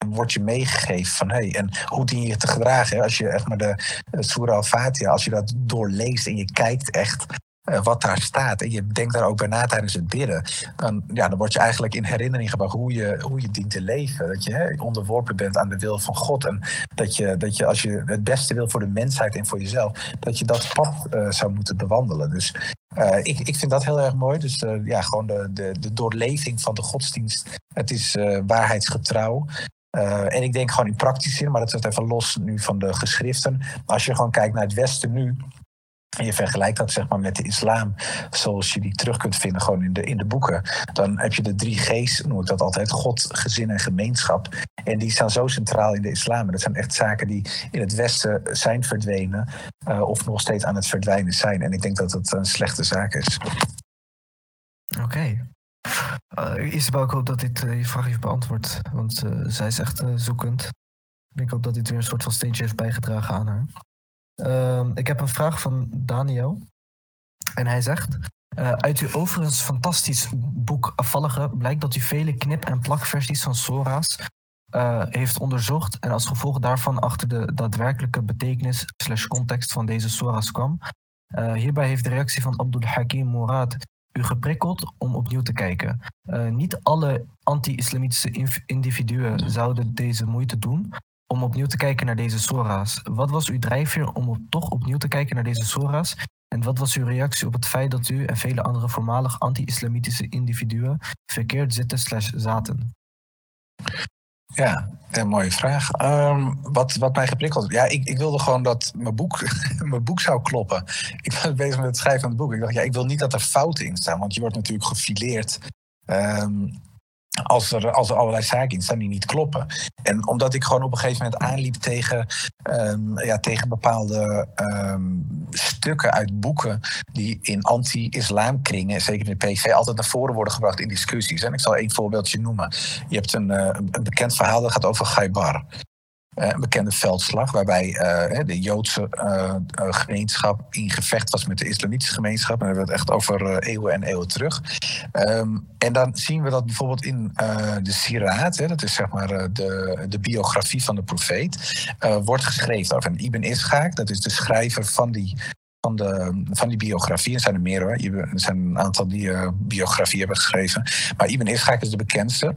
S1: wordt je meegegeven van hey, en hoe dien je te gedragen? Als je echt maar de Surah al-Fatiha, als je dat doorleest en je kijkt echt uh, wat daar staat en je denkt daar ook bij na tijdens het bidden, dan, ja, dan word je eigenlijk in herinnering gebracht hoe je, hoe je dient te leven. Dat je hè, onderworpen bent aan de wil van God en dat je, dat je als je het beste wil voor de mensheid en voor jezelf, dat je dat pad uh, zou moeten bewandelen. Dus uh, ik, ik vind dat heel erg mooi. Dus ja, gewoon de, de, de doorleving van de godsdienst. Het is waarheidsgetrouw. Uh, en ik denk gewoon in praktische zin, maar dat is even los nu van de geschriften. Als je gewoon kijkt naar het Westen nu. En je vergelijkt dat zeg maar met de islam, zoals je die terug kunt vinden gewoon in de, in de boeken. Dan heb je de drie G's, noem ik dat altijd, God, gezin en gemeenschap. En die staan zo centraal in de islam. En dat zijn echt zaken die in het Westen zijn verdwenen. Uh, of nog steeds aan het verdwijnen zijn. En ik denk dat het een slechte zaak is.
S2: Oké. Uh, Isabel, ik hoop dat dit uh, je vraag heeft beantwoord. Want uh, zij is echt zoekend. Ik hoop dat dit weer een soort van steentje heeft bijgedragen aan haar. Ehm, ik heb een vraag van Daniel. En hij zegt... uit uw overigens fantastisch boek Afvallige blijkt dat u vele knip- en plakversies van Sora's heeft onderzocht en als gevolg daarvan achter de daadwerkelijke betekenis slash context van deze Sora's kwam. hierbij heeft de reactie van Abdul Hakim Mourad u geprikkeld om opnieuw te kijken. Uh, niet alle anti-islamitische individuen zouden deze moeite doen om opnieuw te kijken naar deze sora's. Wat was uw drijfveer om op, toch opnieuw te kijken naar deze sora's? En wat was uw reactie op het feit dat u en vele andere voormalig anti-islamitische individuen verkeerd zitten slash zaten?
S1: Ja, een mooie vraag. Ehm, wat, wat mij geprikkeld Ja, ik, ik wilde gewoon dat mijn boek, mijn boek zou kloppen. Ik was bezig met het schrijven van het boek. Ik dacht, ja, ik wil niet dat er fouten in staan. Want je wordt natuurlijk gefileerd. Um, als er, als er allerlei zaken in staan die niet kloppen. En omdat ik gewoon op een gegeven moment aanliep tegen, um, ja, tegen bepaalde um, stukken uit boeken die in anti-islamkringen, zeker in de PV, altijd naar voren worden gebracht in discussies. En ik zal één voorbeeldje noemen. Je hebt een, uh, een bekend verhaal dat gaat over Gaibar. Eh, een bekende veldslag, waarbij uh, de Joodse uh, gemeenschap in gevecht was met de islamitische gemeenschap. En dan hebben het echt over eeuwen en eeuwen terug. Um, en dan zien we dat bijvoorbeeld in de Siraat, hè, dat is zeg maar de, de biografie van de profeet, wordt geschreven over. En Ibn Ishaq, dat is de schrijver van die van, de, van die biografie. Er zijn er meer hoor. Er zijn een aantal die uh, biografie hebben geschreven. Maar Ibn Ishaq is de bekendste.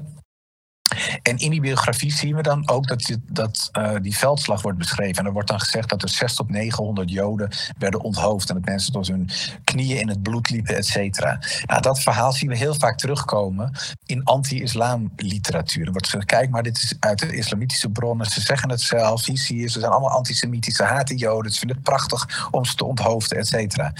S1: En in die biografie zien we dan ook dat, dat uh, die veldslag wordt beschreven. En er wordt dan gezegd dat er 6 tot 900 Joden werden onthoofd. En dat mensen tot hun knieën in het bloed liepen, et cetera. Nou, dat verhaal zien we heel vaak terugkomen in anti-islam literatuur. Er wordt gezegd, kijk maar, dit is uit de islamitische bronnen. Ze zeggen het zelf, hier ze zijn allemaal antisemitische haten Joden. Ze vinden het prachtig om ze te onthoofden, et cetera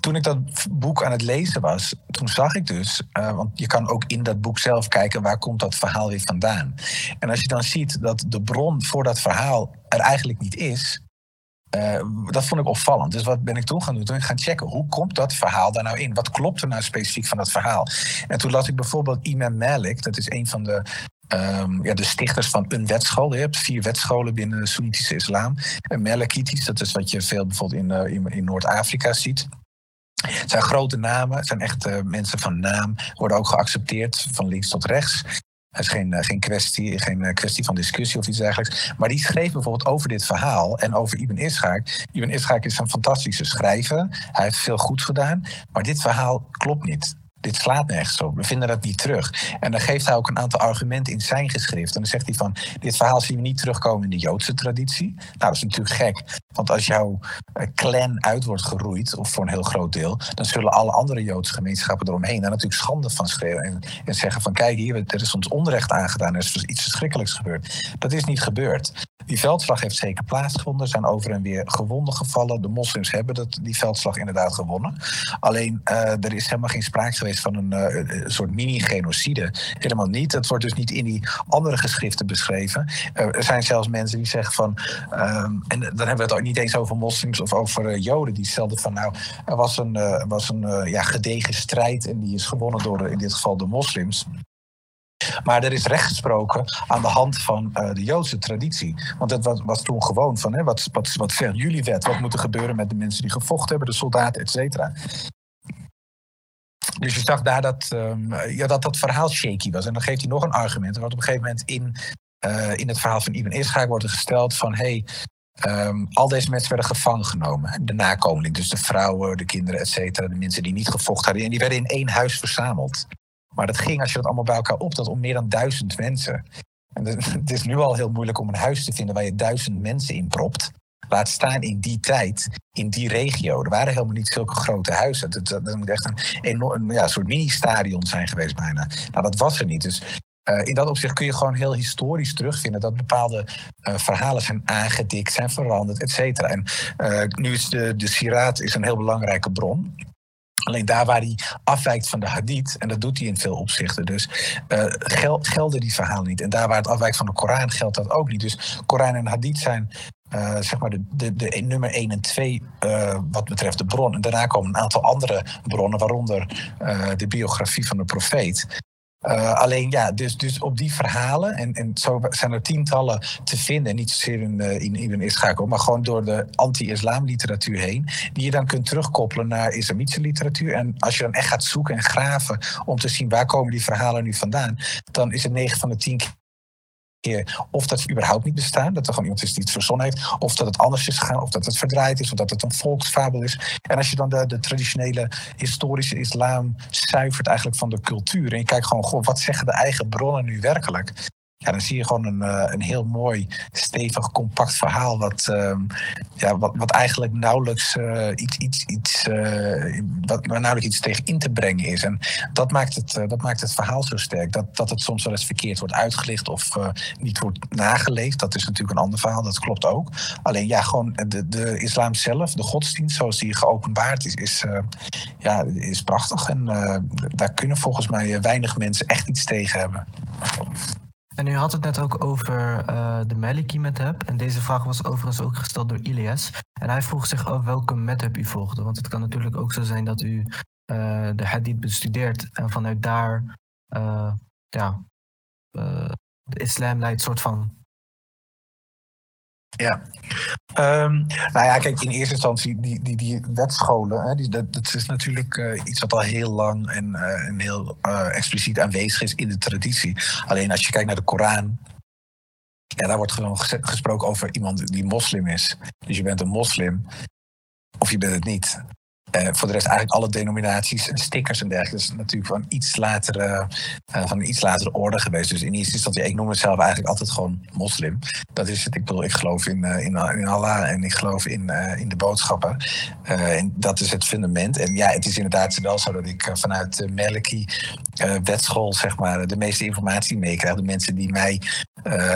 S1: toen ik dat boek aan het lezen was, toen zag ik dus, uh, want je kan ook in dat boek zelf kijken waar komt dat verhaal weer vandaan. En als je dan ziet dat de bron voor dat verhaal er eigenlijk niet is, uh, dat vond ik opvallend. Dus wat ben ik toen gaan doen? Toen ik gaan checken, hoe komt dat verhaal daar nou in? Wat klopt er nou specifiek van dat verhaal? En toen las ik bijvoorbeeld Imam Malik, dat is een van de Um, ja, de stichters van een wetschool. Je hebt vier wetscholen binnen de Soenitische islam. En dat is wat je veel bijvoorbeeld in, in, in Noord-Afrika ziet. Het zijn grote namen, het zijn echt mensen van naam, worden ook geaccepteerd van links tot rechts. Het is geen, uh, geen, kwestie, geen uh, kwestie van discussie of iets dergelijks. Maar die schreef bijvoorbeeld over dit verhaal en over Ibn Ishaq. Ibn Ishaq is een fantastische schrijver. Hij heeft veel goed gedaan. Maar dit verhaal klopt niet dit slaat nergens op. We vinden dat niet terug. En dan geeft hij ook een aantal argumenten in zijn geschrift. En dan zegt hij van, dit verhaal zien we niet terugkomen in de Joodse traditie. Nou, dat is natuurlijk gek. Want als jouw eh, clan uit wordt geroeid, of voor een heel groot deel, dan zullen alle andere Joodse gemeenschappen eromheen daar natuurlijk schande van schreeuwen. En, en zeggen van, kijk hier, er is ons onrecht aangedaan, er is iets verschrikkelijks gebeurd. Dat is niet gebeurd. Die veldslag heeft zeker plaatsgevonden. Er zijn over en weer gewonden gevallen. De moslims hebben dat, die veldslag inderdaad gewonnen. Alleen uh, er is helemaal geen sprake geweest van een, uh, een soort mini-genocide. Helemaal niet. Het wordt dus niet in die andere geschriften beschreven. Er zijn zelfs mensen die zeggen van. Um, en dan hebben we het ook niet eens over moslims of over joden. Die stelden van nou, er was een, was een ja, gedegen strijd en die is gewonnen door in dit geval de moslims. Maar er is recht gesproken aan de hand van de Joodse traditie. Want dat was, was toen gewoon van, hè, wat, wat, wat jullie wet? Wat moet er gebeuren met de mensen die gevochten hebben, de soldaten, et cetera? Dus je zag daar dat, um, ja, dat dat verhaal shaky was. En dan geeft hij nog een argument. Wordt op een gegeven moment in, uh, in het verhaal van Ibn Ishaq wordt er gesteld van... Hey, Um, al deze mensen werden gevangen genomen. De nakomeling, dus de vrouwen, de kinderen, et cetera. De mensen die niet gevochten hadden. En die werden in één huis verzameld. Maar dat ging, als je dat allemaal bij elkaar optelt, om meer dan duizend mensen. En het is nu al heel moeilijk om een huis te vinden waar je duizend mensen in propt. Laat staan in die tijd, in die regio. Er waren helemaal niet zulke grote huizen. Dat, dat, moet echt een, enorm, ja, soort mini-stadion zijn geweest bijna. Nou, dat was er niet. Dus uh, in dat opzicht kun je gewoon heel historisch terugvinden dat bepaalde uh, verhalen zijn aangedikt, zijn veranderd, et cetera. En uh, nu is de, de Siraat is een heel belangrijke bron. Alleen daar waar hij afwijkt van de hadith, en dat doet hij in veel opzichten, dus uh, gel gelden die verhalen niet. En daar waar het afwijkt van de Koran geldt dat ook niet. Dus Koran en hadith zijn uh, zeg maar de, de, de nummer 1 en 2 uh, wat betreft de bron. En daarna komen een aantal andere bronnen, waaronder de biografie van de profeet. Alleen ja, dus, dus op die verhalen, en, en zo zijn er tientallen te vinden, niet zozeer in, uh, in Ibn Ishaq, maar gewoon door de anti-islam literatuur heen, die je dan kunt terugkoppelen naar islamitische literatuur. En als je dan echt gaat zoeken en graven om te zien waar komen die verhalen nu vandaan, dan is het 9 van de 10 keer of dat ze überhaupt niet bestaan, dat er gewoon iemand is die het verzonnen heeft, of dat het anders is gegaan, of dat het verdraaid is, of dat het een volksfabel is. En als je dan de, de traditionele historische islam zuivert eigenlijk van de cultuur en je kijkt gewoon, goh, wat zeggen de eigen bronnen nu werkelijk? Ja, dan zie je gewoon een, eh, een heel mooi, stevig, compact verhaal. Wat, ehm, ja, wat, wat eigenlijk nauwelijks, uh, iets, iets, iets, uh, wat, nauwelijks iets tegen in te brengen is. En dat maakt het, dat maakt het verhaal zo sterk. Dat, dat het soms wel eens verkeerd wordt uitgelicht of niet wordt nageleefd. Dat is natuurlijk een ander verhaal, dat klopt ook. Alleen ja, gewoon de, de islam zelf, de godsdienst zoals die geopenbaard is, is, ja, is prachtig. En daar kunnen volgens mij weinig mensen echt iets tegen hebben.
S2: En u had het net ook over uh, de Maliki method. En deze vraag was overigens ook gesteld door Ilias. En hij vroeg zich af welke method u volgde. Want het kan natuurlijk ook zo zijn dat u uh, de hadith bestudeert en vanuit daar uh, ja, de islam leidt soort van
S1: ja. Um, nou ja, kijk, in eerste instantie, die, die, die wetscholen, hè, dat, dat is natuurlijk uh, iets wat al heel lang en, en heel uh, expliciet aanwezig is in de traditie. Alleen als je kijkt naar de Koran, ja, daar wordt gewoon gesproken over iemand die moslim is. Dus je bent een moslim, of je bent het niet. Uh, voor de rest eigenlijk alle denominaties en stickers en dergelijke. Dat is natuurlijk van iets latere, uh, van een iets latere orde geweest. Dus in eerste instantie, ik noem mezelf eigenlijk altijd gewoon moslim. Dat is het. Ik bedoel, ik geloof in, uh, in, in, Allah en ik geloof in, in de boodschappen. en dat is het fundament. En ja, het is inderdaad wel zo dat ik vanuit de Melki wetschool, zeg maar, de meeste informatie meekrijg. De mensen die mij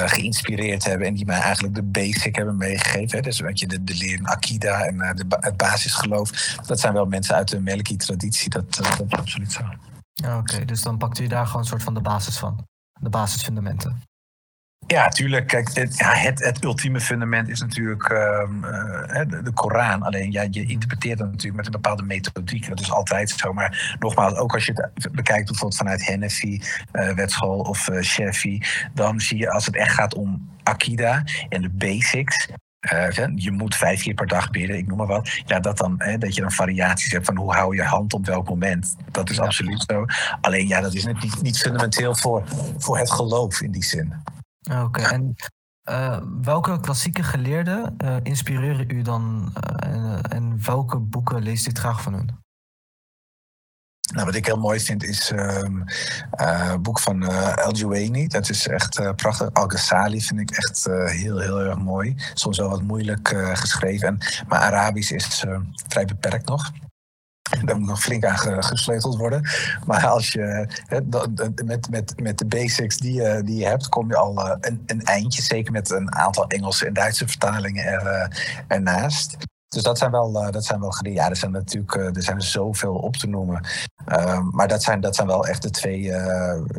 S1: geïnspireerd hebben en die mij eigenlijk de basic hebben meegegeven. Hè. Dus weet je, de, de leer in Akida en de, het basisgeloof. Dat zijn wel mensen uit de Melki-traditie, dat, uh, dat is absoluut zo.
S2: Ja, Oké, dus dan pakt u daar gewoon een soort van de basis van. De basisfundamenten.
S1: Ja, tuurlijk. Kijk, het, ja, het, het ultieme fundament is natuurlijk um, de, de, Koran. Alleen ja, je interpreteert dat natuurlijk met een bepaalde methodiek. Dat is altijd zo. Maar nogmaals, ook als je het bekijkt bijvoorbeeld vanuit Hanafi, uh, wetschool of uh, Shafi, dan zie je als het echt gaat om Akida en de basics. Uh, je moet vijf keer per dag bidden, ik noem maar wat. Ja, dat, dan, hè, dat je dan variaties hebt van hoe hou je hand op welk moment. Dat is absoluut zo. Alleen ja, dat is niet, niet fundamenteel voor, voor het geloof in die zin.
S2: Oké, en uh, welke klassieke geleerden uh, inspireren u dan uh, en welke boeken leest u graag van hun?
S1: Nou, wat ik heel mooi vind is um, het boek van Juwaini. Dat is echt prachtig. Al-Ghazali vind ik echt heel, heel erg mooi. Soms wel wat moeilijk geschreven. En, maar Arabisch is vrij beperkt nog. Daar moet nog flink aan gesleuteld worden. Maar als je met, met, met de basics die je, die je hebt, kom je al eh, een, een eindje. Zeker met een aantal Engelse en Duitse vertalingen er, eh, ernaast. Dus dat zijn wel, uh, dat zijn wel ja, er zijn natuurlijk uh, er zijn zoveel op te noemen. Uh, maar dat zijn, dat zijn wel echt de twee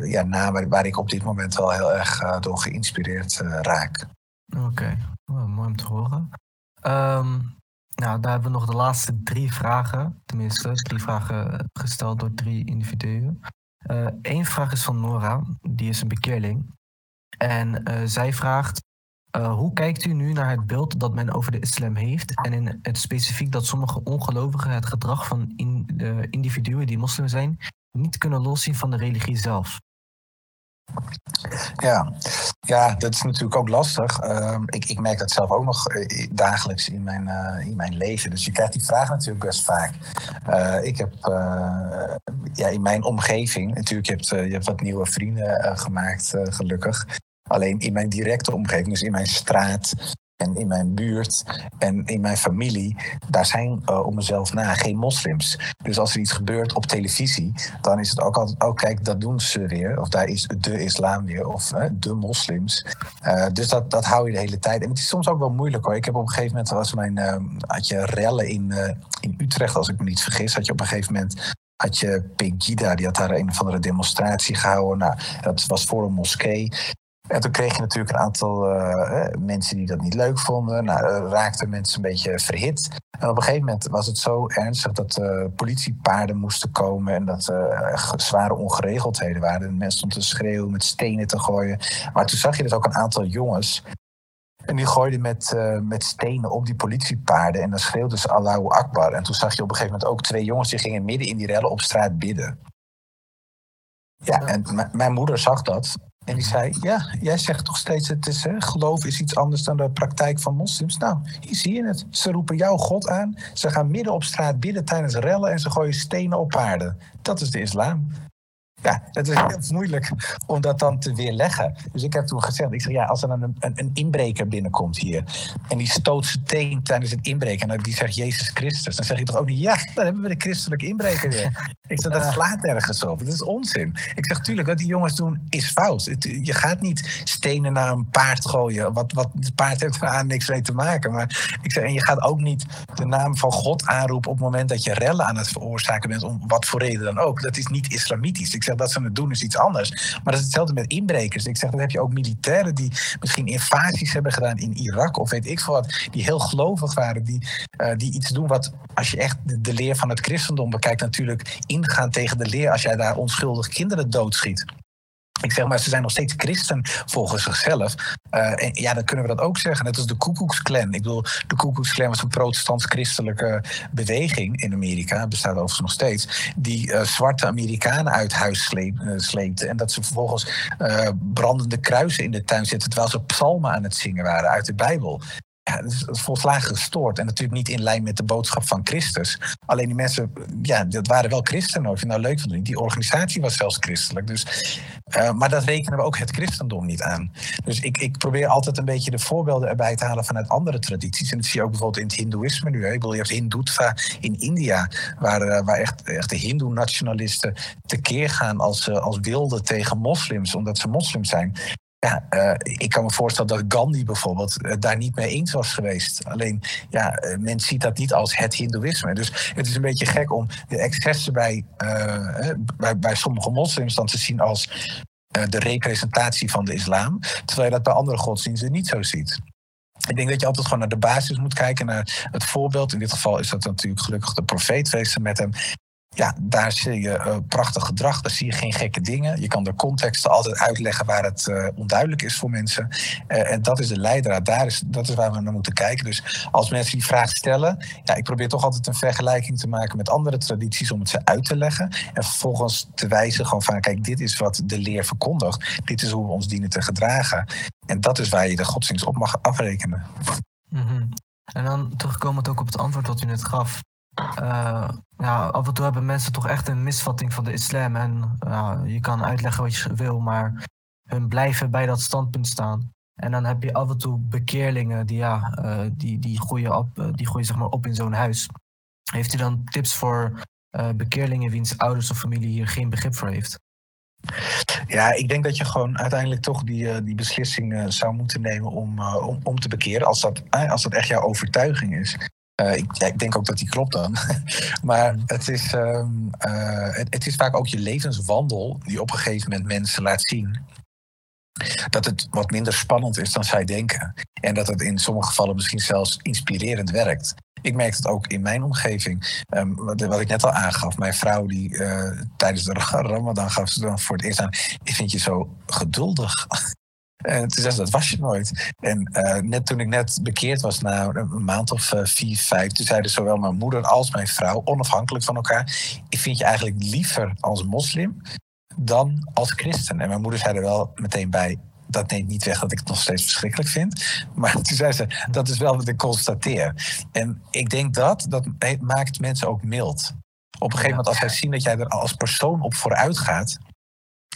S1: ja, namen waar ik op dit moment wel heel erg door geïnspireerd raak.
S2: Oké, oh, mooi om te horen. Um, nou, daar hebben we nog de laatste drie vragen. Tenminste, drie vragen gesteld door drie individuen. Eén eh, vraag is van Nora, die is een bekeerling. En zij vraagt: uh, Hoe kijkt u nu naar het beeld dat men over de islam heeft? En in het specifiek dat sommige ongelovigen het gedrag van in, individuen die moslim zijn niet kunnen loszien van de religie zelf?
S1: Ja. ja, dat is natuurlijk ook lastig. Uh, ik, ik merk dat zelf ook nog eh, dagelijks in mijn, uh, in mijn leven. Dus je krijgt die vraag natuurlijk best vaak. Ik heb ja, in mijn omgeving, natuurlijk, je je hebt wat nieuwe vrienden gemaakt, gelukkig. Alleen in mijn directe omgeving, dus in mijn straat, en in mijn buurt en in mijn familie, daar zijn uh, om mezelf na geen moslims. Dus als er iets gebeurt op televisie, dan is het ook altijd, oh kijk, dat doen ze weer. Of daar is de islam weer, of de moslims. Uh, dus dat, dat hou je de hele tijd. En het is soms ook wel moeilijk hoor. Ik heb op een gegeven moment, was mijn, had je rellen in, in Utrecht, als ik me niet vergis, had je op een gegeven moment had je Pegida, die had daar een of andere demonstratie gehouden. Nou, dat was voor een moskee. En toen kreeg je natuurlijk een aantal uh, mensen die dat niet leuk vonden. Nou, uh, raakten mensen een beetje verhit. En op een gegeven moment was het zo ernstig dat uh, politiepaarden moesten komen en dat er zware ongeregeldheden waren. En mensen stonden te schreeuwen, met stenen te gooien. Maar toen zag je dus ook een aantal jongens. En die gooiden met, met stenen op die politiepaarden. En dan schreeuwden ze Allahu Akbar. En toen zag je op een gegeven moment ook twee jongens die gingen midden in die rellen op straat bidden. Ja, en mijn moeder zag dat. En die zei, ja, jij zegt toch steeds, het is, hè, geloof is iets anders dan de praktijk van moslims. Nou, hier zie je het. Ze roepen jouw God aan. Ze gaan midden op straat bidden tijdens rellen en ze gooien stenen op paarden. Dat is de islam. Ja, het is heel moeilijk om dat dan te weerleggen. Dus ik heb toen gezegd, ik zeg ja, als er een, een, een inbreker binnenkomt hier en die stoot zijn teen tijdens het inbreken en die zegt Jezus Christus, dan zeg je toch ook niet ja, dan hebben we de christelijke inbreker weer. ik zeg dat slaat ergens op. Dat is onzin. Ik zeg tuurlijk, wat die jongens doen is fout. je gaat niet stenen naar een paard gooien. Wat, wat het paard heeft er aan niks mee te maken. Maar ik zeg, en je gaat ook niet de naam van God aanroepen op het moment dat je rellen aan het veroorzaken bent, om wat voor reden dan ook. Dat is niet islamitisch. Ik zeg dat ze het doen is iets anders. Maar dat is hetzelfde met inbrekers. Ik zeg, dan heb je ook militairen die misschien invasies hebben gedaan in Irak of weet ik veel wat, die heel gelovig waren, die, uh, die iets doen wat, als je echt de, de leer van het christendom bekijkt, natuurlijk ingaan tegen de leer als jij daar onschuldig kinderen doodschiet. Ik zeg maar, ze zijn nog steeds christen volgens zichzelf. Uh, en ja, dan kunnen we dat ook zeggen. Net als de Koekoeksclan. Ik bedoel, de Koekoeksclan was een protestants-christelijke beweging in Amerika. Bestaat overigens nog steeds. Die uh, zwarte Amerikanen uit huis sleep, uh, sleepte. En dat ze vervolgens brandende kruisen in de tuin zitten. Terwijl ze psalmen aan het zingen waren uit de Bijbel. Ja, dat is volslagen gestoord. En natuurlijk niet in lijn met de boodschap van Christus. Alleen die mensen, ja, dat waren wel christenen. Of je nou leuk vindt. Die organisatie was zelfs christelijk. Dus, uh, maar dat rekenen we ook het christendom niet aan. Dus ik, ik probeer altijd een beetje de voorbeelden erbij te halen vanuit andere tradities. En dat zie je ook bijvoorbeeld in het Hindoeïsme nu. Hè. Ik bedoel, je hebt Hindutva in India. Waar, uh, waar echt, echt de Hindoe-nationalisten tekeer gaan als, uh, als wilden tegen moslims. Omdat ze moslims zijn. Ja, uh, ik kan me voorstellen dat Gandhi bijvoorbeeld uh, daar niet mee eens was geweest. Alleen, ja, uh, men ziet dat niet als het Hindoeïsme. Dus het is een beetje gek om de excessen bij, bij, bij, sommige moslims dan te zien als de representatie van de islam. Terwijl je dat bij andere godsdiensten niet zo ziet. Ik denk dat je altijd gewoon naar de basis moet kijken, naar het voorbeeld. In dit geval is dat natuurlijk gelukkig de profeet geweest met hem ja, daar zie je uh, prachtig gedrag, daar zie je geen gekke dingen. Je kan de contexten altijd uitleggen waar het uh, onduidelijk is voor mensen. Uh, en dat is de leidraad, daar is, dat is waar we naar moeten kijken. Dus als mensen die vraag stellen, ja, ik probeer toch altijd een vergelijking te maken met andere tradities om het ze uit te leggen. En vervolgens te wijzen gewoon van, kijk, dit is wat de leer verkondigt. Dit is hoe we ons dienen te gedragen. En dat is waar je de godsdienst op mag afrekenen.
S2: -hmm. En dan terugkomend ook op het antwoord dat u net gaf. Ja, af en toe hebben mensen toch echt een misvatting van de islam. En uh, je kan uitleggen wat je wil, maar hun blijven bij dat standpunt staan. En dan heb je af en toe bekeerlingen die, ja, uh, die, die groeien, op, die groeien zeg maar op in zo'n huis. Heeft u dan tips voor bekeerlingen wiens ouders of familie hier geen begrip voor heeft?
S1: Ja, ik denk dat je gewoon uiteindelijk toch die, die beslissing zou moeten nemen om, om, om te bekeren. Als dat, als dat echt jouw overtuiging is. Uh, ik, denk ook dat die klopt dan. maar het is, um, uh, het, is vaak ook je levenswandel die op een gegeven moment mensen laat zien. Dat het wat minder spannend is dan zij denken. En dat het in sommige gevallen misschien zelfs inspirerend werkt. Ik merk het ook in mijn omgeving. Um, wat, ik net al aangaf. Mijn vrouw die uh, tijdens de Ramadan gaf ze dan voor het eerst aan. Ik vind je zo geduldig. En toen zei ze, dat was je nooit. En uh, net toen ik net bekeerd was, na een maand of uh, vier, vijf, toen zeiden zowel mijn moeder als mijn vrouw, onafhankelijk van elkaar, ik vind je eigenlijk liever als moslim dan als christen. En mijn moeder zei er wel meteen bij, dat neemt niet weg dat ik het nog steeds verschrikkelijk vind. Maar toen zei ze, dat is wel wat ik constateer. En ik denk dat, dat maakt mensen ook mild. Op een gegeven moment, als zij zien dat jij er als persoon op vooruit gaat,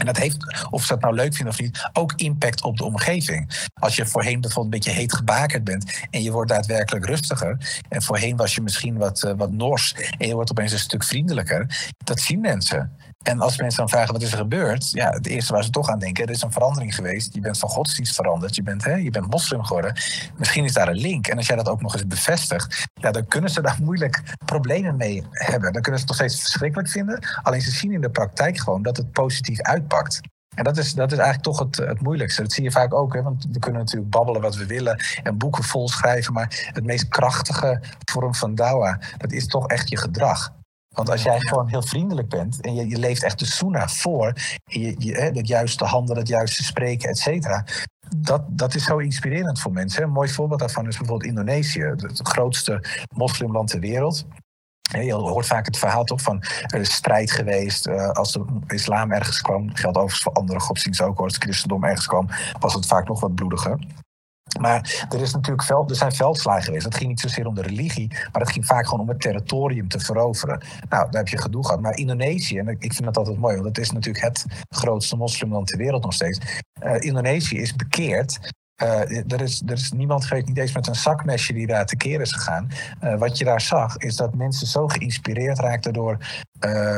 S1: en dat heeft, of ze dat nou leuk vinden of niet, ook impact op de omgeving. Als je voorheen bijvoorbeeld een beetje heet gebakerd bent en je wordt daadwerkelijk rustiger. En voorheen was je misschien wat, uh, wat nors en je wordt opeens een stuk vriendelijker. Dat zien mensen. En als mensen dan vragen wat is er gebeurd, ja, het eerste waar ze toch aan denken, er is een verandering geweest. Je bent van godsdienst veranderd, je bent, hè, je bent moslim geworden. Misschien is daar een link. En als jij dat ook nog eens bevestigt, ja, dan kunnen ze daar moeilijk problemen mee hebben. Dan kunnen ze het nog steeds verschrikkelijk vinden. Alleen ze zien in de praktijk gewoon dat het positief uitpakt. En dat is, dat is eigenlijk toch het, het moeilijkste. Dat zie je vaak ook, hè, want we kunnen natuurlijk babbelen wat we willen en boeken vol schrijven. Maar het meest krachtige vorm van dawa, dat is toch echt je gedrag. Want als jij gewoon heel vriendelijk bent en je, je leeft echt de sunnah voor, je, het juiste handelen, het juiste spreken, et cetera. Dat, dat is zo inspirerend voor mensen. Een mooi voorbeeld daarvan is bijvoorbeeld Indonesië, het grootste moslimland ter wereld. Je hoort vaak het verhaal toch van er is strijd geweest uh, als de islam ergens kwam. Geldt overigens voor andere godsdiensten ook. Als het christendom ergens kwam, was het vaak nog wat bloediger. Maar er, is natuurlijk veld, er zijn veldslagen geweest. Het ging niet zozeer om de religie, maar het ging vaak gewoon om het territorium te veroveren. Nou, daar heb je gedoe gehad. Maar Indonesië, en ik vind dat altijd mooi, want het is natuurlijk het grootste moslimland ter wereld nog steeds. Uh, Indonesië is bekeerd uh, er, is, er is niemand geweest, niet eens met een zakmesje die daar tekeer is gegaan. Uh, wat je daar zag, is dat mensen zo geïnspireerd raakten door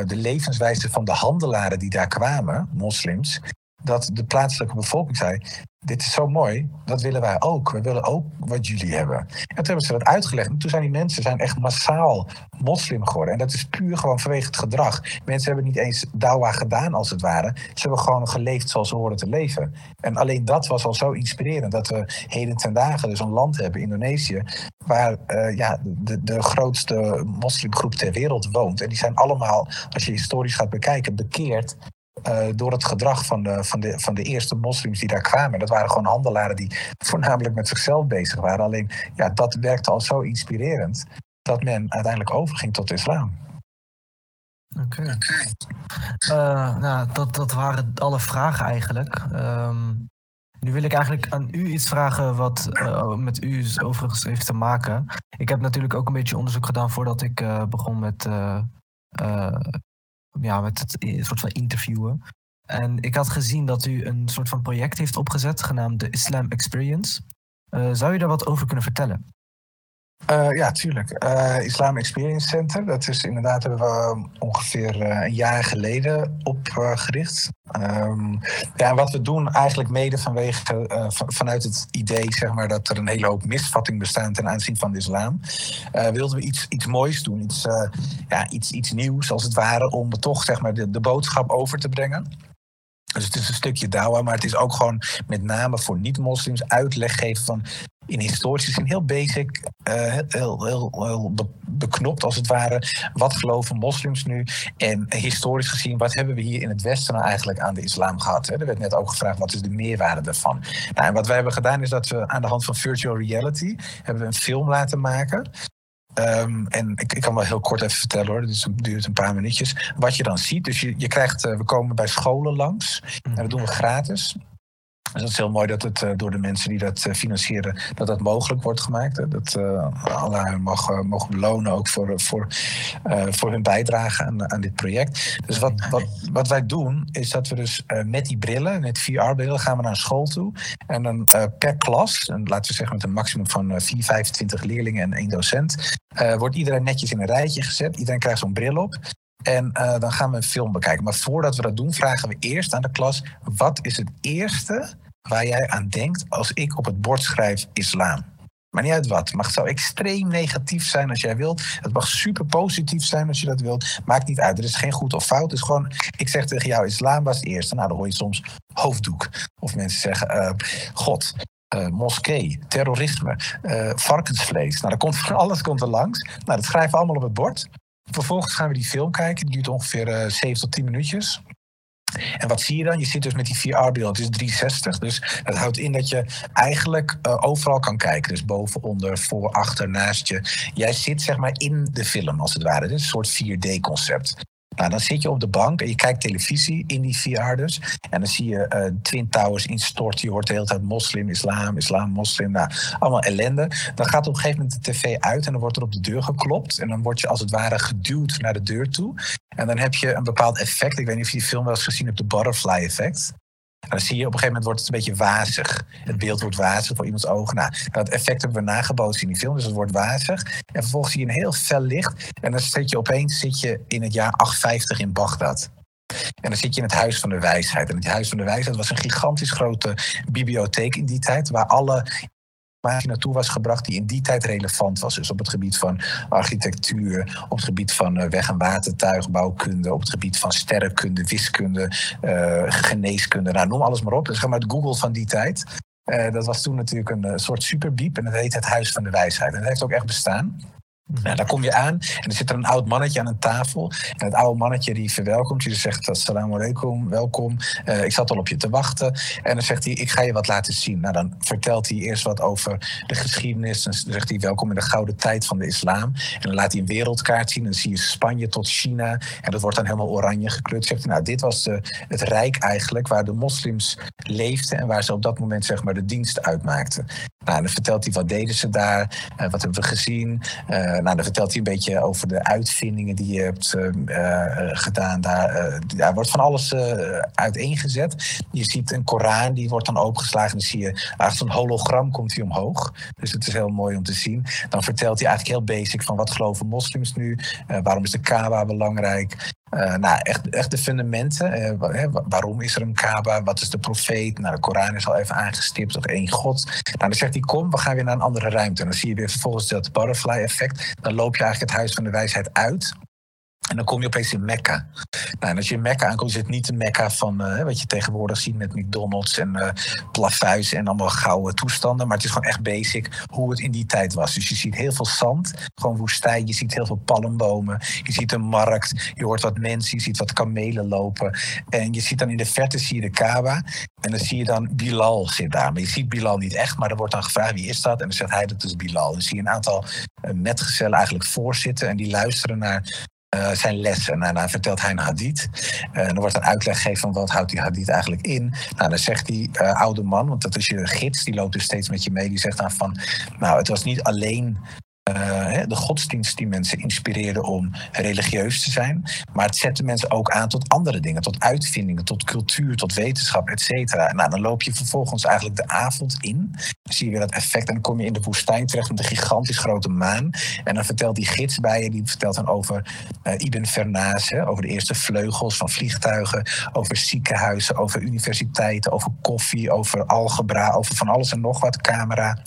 S1: de levenswijze van de handelaren die daar kwamen, moslims, dat de plaatselijke bevolking zei: dit is zo mooi, dat willen wij ook. We willen ook wat jullie hebben. En toen hebben ze dat uitgelegd. En toen zijn die mensen zijn echt massaal moslim geworden. En dat is puur gewoon vanwege het gedrag. Mensen hebben niet eens dawa gedaan als het ware. Ze hebben gewoon geleefd zoals ze horen te leven. En alleen dat was al zo inspirerend. Dat we heden ten dagen dus een land hebben, Indonesië... waar uh, ja, de, de grootste moslimgroep ter wereld woont. En die zijn allemaal, als je historisch gaat bekijken, bekeerd uh, door het gedrag van de, van, de, van de eerste moslims die daar kwamen. Dat waren gewoon handelaren die voornamelijk met zichzelf bezig waren. Alleen ja, dat werkte al zo inspirerend dat men uiteindelijk overging tot de islam.
S2: Oké. Uh, nou, dat, dat waren alle vragen eigenlijk. Um, nu wil ik eigenlijk aan u iets vragen wat uh, met u overigens heeft te maken. Ik heb natuurlijk ook een beetje onderzoek gedaan voordat ik begon met ja, met het soort van interviewen. En ik had gezien dat u een soort van project heeft opgezet genaamd de Islam Experience. Uh, zou je daar wat over kunnen vertellen?
S1: Uh, ja, tuurlijk. Uh, Islam Experience Center, dat is inderdaad hebben we ongeveer een jaar geleden opgericht. Um, ja, wat we doen eigenlijk mede vanwege, vanuit het idee zeg maar, dat er een hele hoop misvatting bestaat ten aanzien van de islam, wilden we iets, iets moois doen, iets, ja, iets, iets nieuws als het ware, om toch zeg maar, de, de boodschap over te brengen. Dus het is een stukje dawa, maar het is ook gewoon met name voor niet-moslims uitleg geven van in historische zin heel basic, heel, heel, heel beknopt als het ware. Wat geloven moslims nu? En historisch gezien, wat hebben we hier in het Westen nou eigenlijk aan de islam gehad? Hè? Er werd net ook gevraagd, wat is de meerwaarde daarvan? Nou, en wat wij hebben gedaan is dat we aan de hand van virtual reality hebben we een film laten maken. Um, en ik, ik, kan wel heel kort even vertellen hoor, het duurt een paar minuutjes. Wat je dan ziet, dus je, je krijgt, uh, we komen bij scholen langs en dat doen we gratis. Dus dat is heel mooi dat het uh, door de mensen die dat uh, financieren, dat dat mogelijk wordt gemaakt. Dat uh, Allah mogen, mogen belonen ook voor, voor, voor hun bijdrage aan, aan dit project. Dus wat, wat, wat wij doen, is dat we dus met die brillen, met VR-brillen, gaan we naar school toe. En dan per klas, en laten we zeggen met een maximum van 4, 25 leerlingen en één docent, wordt iedereen netjes in een rijtje gezet. Iedereen krijgt zo'n bril op. En uh, dan gaan we een film bekijken. Maar voordat we dat doen, vragen we eerst aan de klas: wat is het eerste waar jij aan denkt als ik op het bord schrijf islam? Maar niet uit wat. Het mag zo extreem negatief zijn als jij wilt. Het mag super positief zijn als je dat wilt. Maakt niet uit. Er is geen goed of fout. Het is gewoon, ik zeg tegen jou, islam was het eerste. Nou, dan hoor je soms hoofddoek. Of mensen zeggen, uh, God. Uh, moskee, terrorisme, varkensvlees. Nou, dan komt alles komt er langs. Nou, dat schrijven we allemaal op het bord. Vervolgens gaan we die film kijken. Die duurt ongeveer uh, eh, 7 tot 10 minuutjes. En wat zie je dan? Je zit dus met die VR-bril. Het is 360. Dus dat houdt in dat je eigenlijk uh, overal kan kijken. Dus boven, onder, voor, achter, naast je. Jij zit zeg maar in de film als het ware. Dit is een soort 4D-concept. Nou, dan zit je op de bank en je kijkt televisie in die VR dus. En dan zie je uh, Twin Towers instorten. Je hoort de hele tijd moslim, islam, islam, moslim. Nou, allemaal ellende. Dan gaat op een gegeven moment de tv uit en dan wordt er op de deur geklopt. En dan word je als het ware geduwd naar de deur toe. En dan heb je een bepaald effect. Ik weet niet of je die film wel eens gezien hebt, de butterfly effect. En dan zie je op een gegeven moment wordt het een beetje wazig. Het beeld wordt wazig voor iemands ogen. Nou, dat effect hebben we nagebootst in die film, dus het wordt wazig. En vervolgens zie je een heel fel licht. En dan zit je opeens zit je in het jaar 850 in Bagdad. En dan zit je in het Huis van de Wijsheid. En het Huis van de Wijsheid was een gigantisch grote bibliotheek in die tijd, waar alle je naartoe was gebracht die in die tijd relevant was. Dus op het gebied van architectuur, op het gebied van uh, weg- en watertuigbouwkunde, op het gebied van sterrenkunde, wiskunde, uh, geneeskunde. Nou, noem alles maar op. Dus ga maar het Google van die tijd. Uh, dat was toen natuurlijk een soort superbiep en dat heet het Huis van de Wijsheid. En dat heeft ook echt bestaan. Nou, daar kom je aan en er zit er een oud mannetje aan een tafel. En het oude mannetje die verwelkomt je, dus zegt assalamu alaikum, welkom. Uh, ik zat al op je te wachten. En dan zegt hij, ik ga je wat laten zien. Nou, dan vertelt hij eerst wat over de geschiedenis. Dan zegt hij, welkom in de gouden tijd van de islam. En dan laat hij een wereldkaart zien. En dan zie je Spanje tot China. En dat wordt dan helemaal oranje gekleurd. Zegt nou, dit was de, het rijk eigenlijk waar de moslims leefden. En waar ze op dat moment zeg maar de dienst uitmaakten. Nou, dan vertelt hij wat deden ze daar, uh, wat hebben we gezien. Uh, nou, dan vertelt hij een beetje over de uitvindingen die je hebt uh, gedaan. Daar, daar wordt van alles uiteengezet. Je ziet een Koran, die wordt dan opengeslagen. Dan zie je eigenlijk zo'n hologram komt hij omhoog. Dus het is heel mooi om te zien. Dan vertelt hij eigenlijk heel basic van wat geloven moslims nu? waarom is de Kaaba belangrijk? Uh, nou, echt, echt de fundamenten. Uh, waarom is er een Kaaba? Wat is de profeet? Nou, de Koran is al even aangestipt op één God. Nou, dan zegt hij, kom, we gaan weer naar een andere ruimte. En dan zie je weer vervolgens dat butterfly effect. Dan loop je eigenlijk het huis van de wijsheid uit. En dan kom je opeens in Mekka. Nou, en als je in Mekka aankomt, is het niet de Mekka van uh, wat je tegenwoordig ziet met McDonald's en uh, plafuis en allemaal gouden toestanden. Maar het is gewoon echt basic hoe het in die tijd was. Dus je ziet heel veel zand, gewoon woestijn. Je ziet heel veel palmbomen. Je ziet een markt. Je hoort wat mensen. Je ziet wat kamelen lopen. En je ziet dan in de verte zie je de Kaaba. En dan zie je dan Bilal zit daar. Maar je ziet Bilal niet echt. Maar er wordt dan gevraagd wie is dat? En dan zegt hij dat is Bilal. Dan zie je een aantal uh, metgezellen eigenlijk voorzitten. En die luisteren naar uh, zijn lessen. Nou, dan vertelt hij een hadith. Uh, dan wordt een uitleg gegeven van wat houdt die hadith eigenlijk in. Nou, dan zegt die uh, oude man, want dat is je gids, die loopt dus steeds met je mee. Die zegt dan van, nou, het was niet alleen uh, de godsdienst die mensen inspireerde om religieus te zijn. Maar het zette mensen ook aan tot andere dingen, tot uitvindingen, tot cultuur, tot wetenschap, et cetera. Nou, dan loop je vervolgens eigenlijk de avond in. Dan zie je weer dat effect en dan kom je in de woestijn terecht met een gigantisch grote maan. En dan vertelt die gids bij je, die vertelt dan over uh, Ibn Fernas, over de eerste vleugels van vliegtuigen, over ziekenhuizen, over universiteiten, over koffie, over algebra, over van alles en nog wat, camera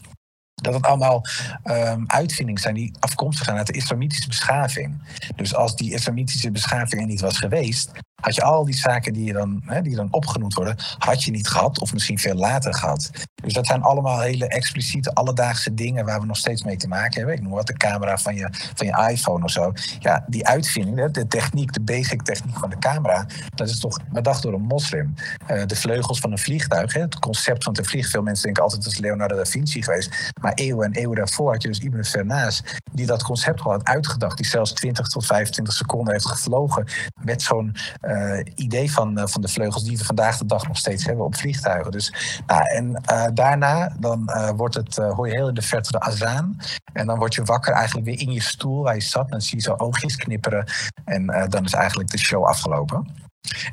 S1: dat het allemaal um, uitvindingen zijn die afkomstig zijn uit de islamitische beschaving. Dus als die islamitische beschaving er niet was geweest, had je al die zaken die, je dan, hè, die dan opgenoemd worden, had je niet gehad of misschien veel later gehad. Dus dat zijn allemaal hele expliciete alledaagse dingen waar we nog steeds mee te maken hebben. Ik noem wat de camera van je, van je iPhone of zo. Ja, die uitvinding, de techniek, de basic techniek van de camera, dat is toch bedacht door een moslim. Uh, de vleugels van een vliegtuig, hè, het concept van te vliegen. Veel mensen denken altijd dat is Leonardo da Vinci geweest. Maar eeuwen en eeuwen daarvoor had je dus Ibn Fernas, die dat concept al had uitgedacht. Die zelfs 20 tot 25 seconden heeft gevlogen met zo'n uh, idee van, uh, van de vleugels die we vandaag de dag nog steeds hebben op vliegtuigen. Dus, nou, en uh, daarna dan wordt het, hoor je heel in de verte de azaan. En dan word je wakker eigenlijk weer in je stoel waar je zat. En dan zie je zo oogjes knipperen. En dan is eigenlijk de show afgelopen.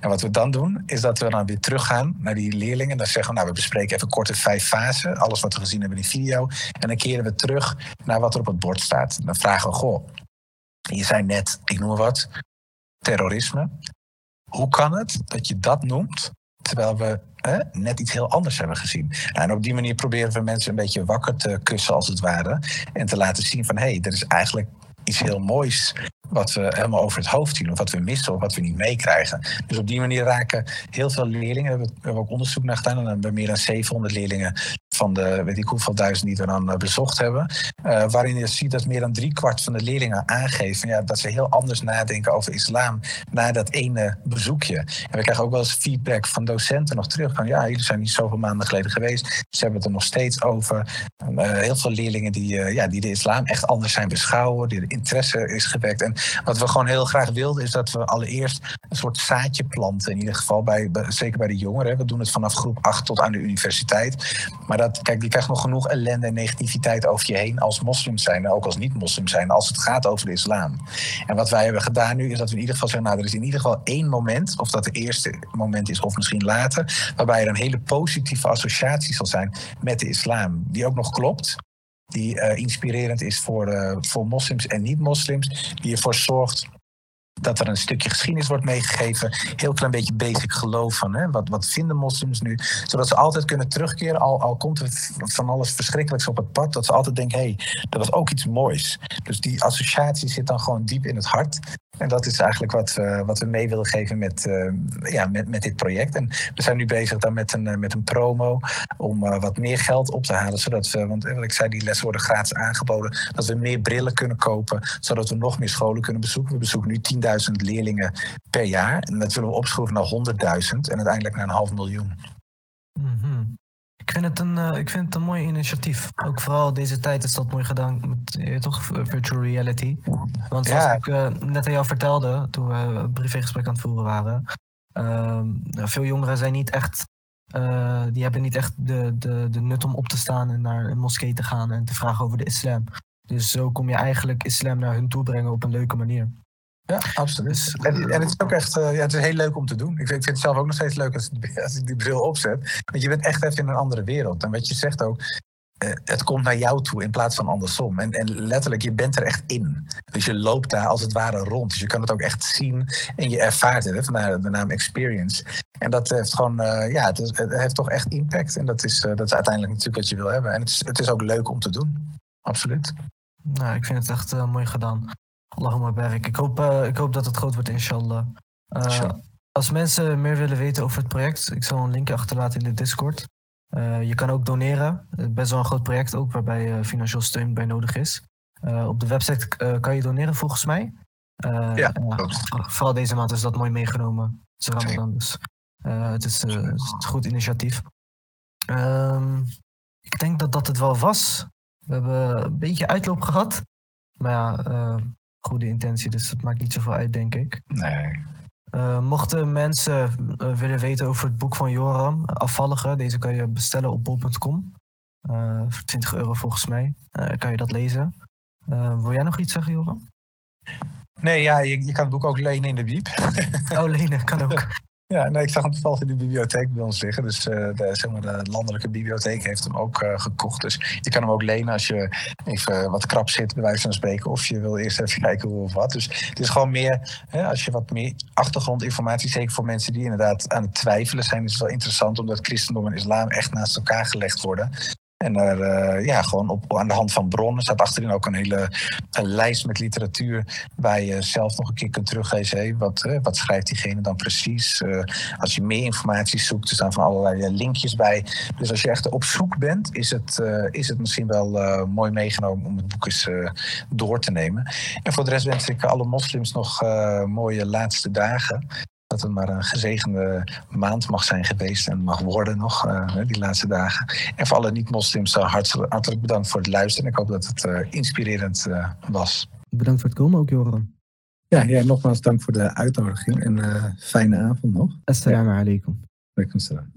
S1: En wat we dan doen, is dat we dan weer teruggaan naar die leerlingen. Dan zeggen we, nou, we bespreken even korte vijf fasen. Alles wat we gezien hebben in die video. En dan keren we terug naar wat er op het bord staat. Dan vragen we, goh, je zei net, ik noem wat, terrorisme. Hoe kan het dat je dat noemt, terwijl we net iets heel anders hebben gezien? En op die manier proberen we mensen een beetje wakker te kussen, als het ware. En te laten zien van, hé, hey, er is eigenlijk iets heel moois wat we helemaal over het hoofd zien, of wat we missen, of wat we niet meekrijgen. Dus op die manier raken heel veel leerlingen, we hebben ook onderzoek naar gedaan, en hebben meer dan 700 leerlingen van de weet ik hoeveel duizend die we dan uh, bezocht hebben. Uh, waarin je ziet dat meer dan driekwart van de leerlingen aangeven ja, dat ze heel anders nadenken over islam na dat ene bezoekje. En we krijgen ook wel eens feedback van docenten nog terug van ja, jullie zijn niet zoveel maanden geleden geweest. Ze hebben het er nog steeds over. Uh, heel veel leerlingen die, ja, die de islam echt anders zijn beschouwen, die de interesse is gewekt. En wat we gewoon heel graag wilden is dat we allereerst een soort zaadje planten. In ieder geval bij zeker bij de jongeren. We doen het vanaf groep 8 tot aan de universiteit. Maar dat, kijk, die krijgt nog genoeg ellende en negativiteit over je heen als moslim zijn, ook als niet-moslim zijn, als het gaat over de islam. En wat wij hebben gedaan nu is dat we in ieder geval zeggen, nou, er is in ieder geval één moment, of dat het eerste moment is of misschien later, waarbij er een hele positieve associatie zal zijn met de islam, die ook nog klopt die uh, inspirerend is voor, uh, voor moslims en niet-moslims, die ervoor zorgt dat er een stukje geschiedenis wordt meegegeven. Heel klein beetje basic geloof van hè, wat, wat vinden moslims nu. Zodat ze altijd kunnen terugkeren, al, al komt er van alles verschrikkelijks op het pad. Dat ze altijd denken, hé, hey, dat was ook iets moois. Dus die associatie zit dan gewoon diep in het hart. En dat is eigenlijk wat we, wat we mee willen geven met, uh, ja, met, met dit project. En we zijn nu bezig dan met een, met een promo om uh, wat meer geld op te halen. Zodat we, want wat ik zei, die lessen worden gratis aangeboden. Dat we meer brillen kunnen kopen, zodat we nog meer scholen kunnen bezoeken. We bezoeken nu 10.000 leerlingen per jaar. En dat willen we opschroeven naar 100.000 en uiteindelijk naar een half miljoen.
S2: Mm -hmm. Ik vind, het een, uh, ik vind het een mooi initiatief. Ook vooral deze tijd is dat mooi gedaan met uh, toch virtual reality. Want zoals ja. ik uh, net aan jou vertelde, toen we een privégesprek aan het voeren waren. veel jongeren zijn niet echt die hebben niet echt de, de, de nut om op te staan en naar een moskee te gaan en te vragen over de islam. Dus zo kom je eigenlijk islam naar hun toe brengen op een leuke manier.
S1: Ja, absoluut. Dus, en, en, het is ook echt uh, ja, het is heel leuk om te doen. Ik vind, ik vind het zelf ook nog steeds leuk als, als ik die bril opzet. Want je bent echt even in een andere wereld. En wat je zegt ook, uh, het komt naar jou toe in plaats van andersom. En, en letterlijk, je bent er echt in. Dus je loopt daar als het ware rond. Dus je kan het ook echt zien en je ervaart het. Hè, vandaar de naam experience. En dat heeft gewoon, uh, ja, het, is, het, heeft toch echt impact. En dat is, uh, dat is uiteindelijk natuurlijk wat je wil hebben. En het is, het is ook leuk om te doen. Absoluut.
S2: Nou, ik vind het echt uh, mooi gedaan. Allahumma barik. Ik hoop, ik hoop dat het groot wordt, inshallah. Sure. Als mensen meer willen weten over het project, ik zal een linkje achterlaten in de Discord. je kan ook doneren. Best wel een groot project ook, waarbij financieel steun bij nodig is. op de website kan je doneren volgens mij.
S1: ja,
S2: vooral deze maand is dat mooi meegenomen. Het is Ramadan, dus uh, het, is, uh, het, is, een goed initiatief. Um, ik denk dat dat het wel was. We hebben een beetje uitloop gehad. Maar ja, uh, goede intentie, dus dat maakt niet zoveel uit, denk ik.
S1: Nee.
S2: mochten mensen willen weten over het boek van Joram, Afvallige, deze kan je bestellen op bol.com. voor 20 euro volgens mij. kan je dat lezen. wil jij nog iets zeggen, Joram?
S1: Nee, ja, je, je kan het boek ook lenen in de biep.
S2: oh, lenen kan ook.
S1: Ja, nee, ik zag hem toevallig in de bibliotheek bij ons liggen. Dus uh, de, zeg maar, de landelijke bibliotheek heeft hem ook uh, gekocht. Dus je kan hem ook lenen als je even wat krap zit, bij wijze van spreken. Of je wil eerst even kijken hoe of wat. Dus het is gewoon meer, hè, als je wat meer achtergrondinformatie, zeker voor mensen die inderdaad aan het twijfelen zijn, is het wel interessant omdat christendom en islam echt naast elkaar gelegd worden. En er, uh, ja, gewoon op, aan de hand van bronnen staat achterin ook een hele een lijst met literatuur waar je zelf nog een keer kunt teruglezen. Hey, wat, uh, wat schrijft diegene dan precies? Uh, als je meer informatie zoekt, er staan van allerlei linkjes bij. Dus als je echt op zoek bent, is het, is het misschien wel mooi meegenomen om het boek eens door te nemen. En voor de rest wens ik alle moslims nog mooie laatste dagen dat het maar een gezegende maand mag zijn geweest en mag worden nog, uh, die laatste dagen. En voor alle niet-moslims uh, hartelijk, hartelijk, bedankt voor het luisteren. Ik hoop dat het uh, inspirerend was.
S2: Bedankt voor het komen ook, Joran.
S1: Ja, ja, nogmaals dank voor de uitnodiging en fijne avond nog.
S2: Assalamu alaikum.
S1: Alaikum salam.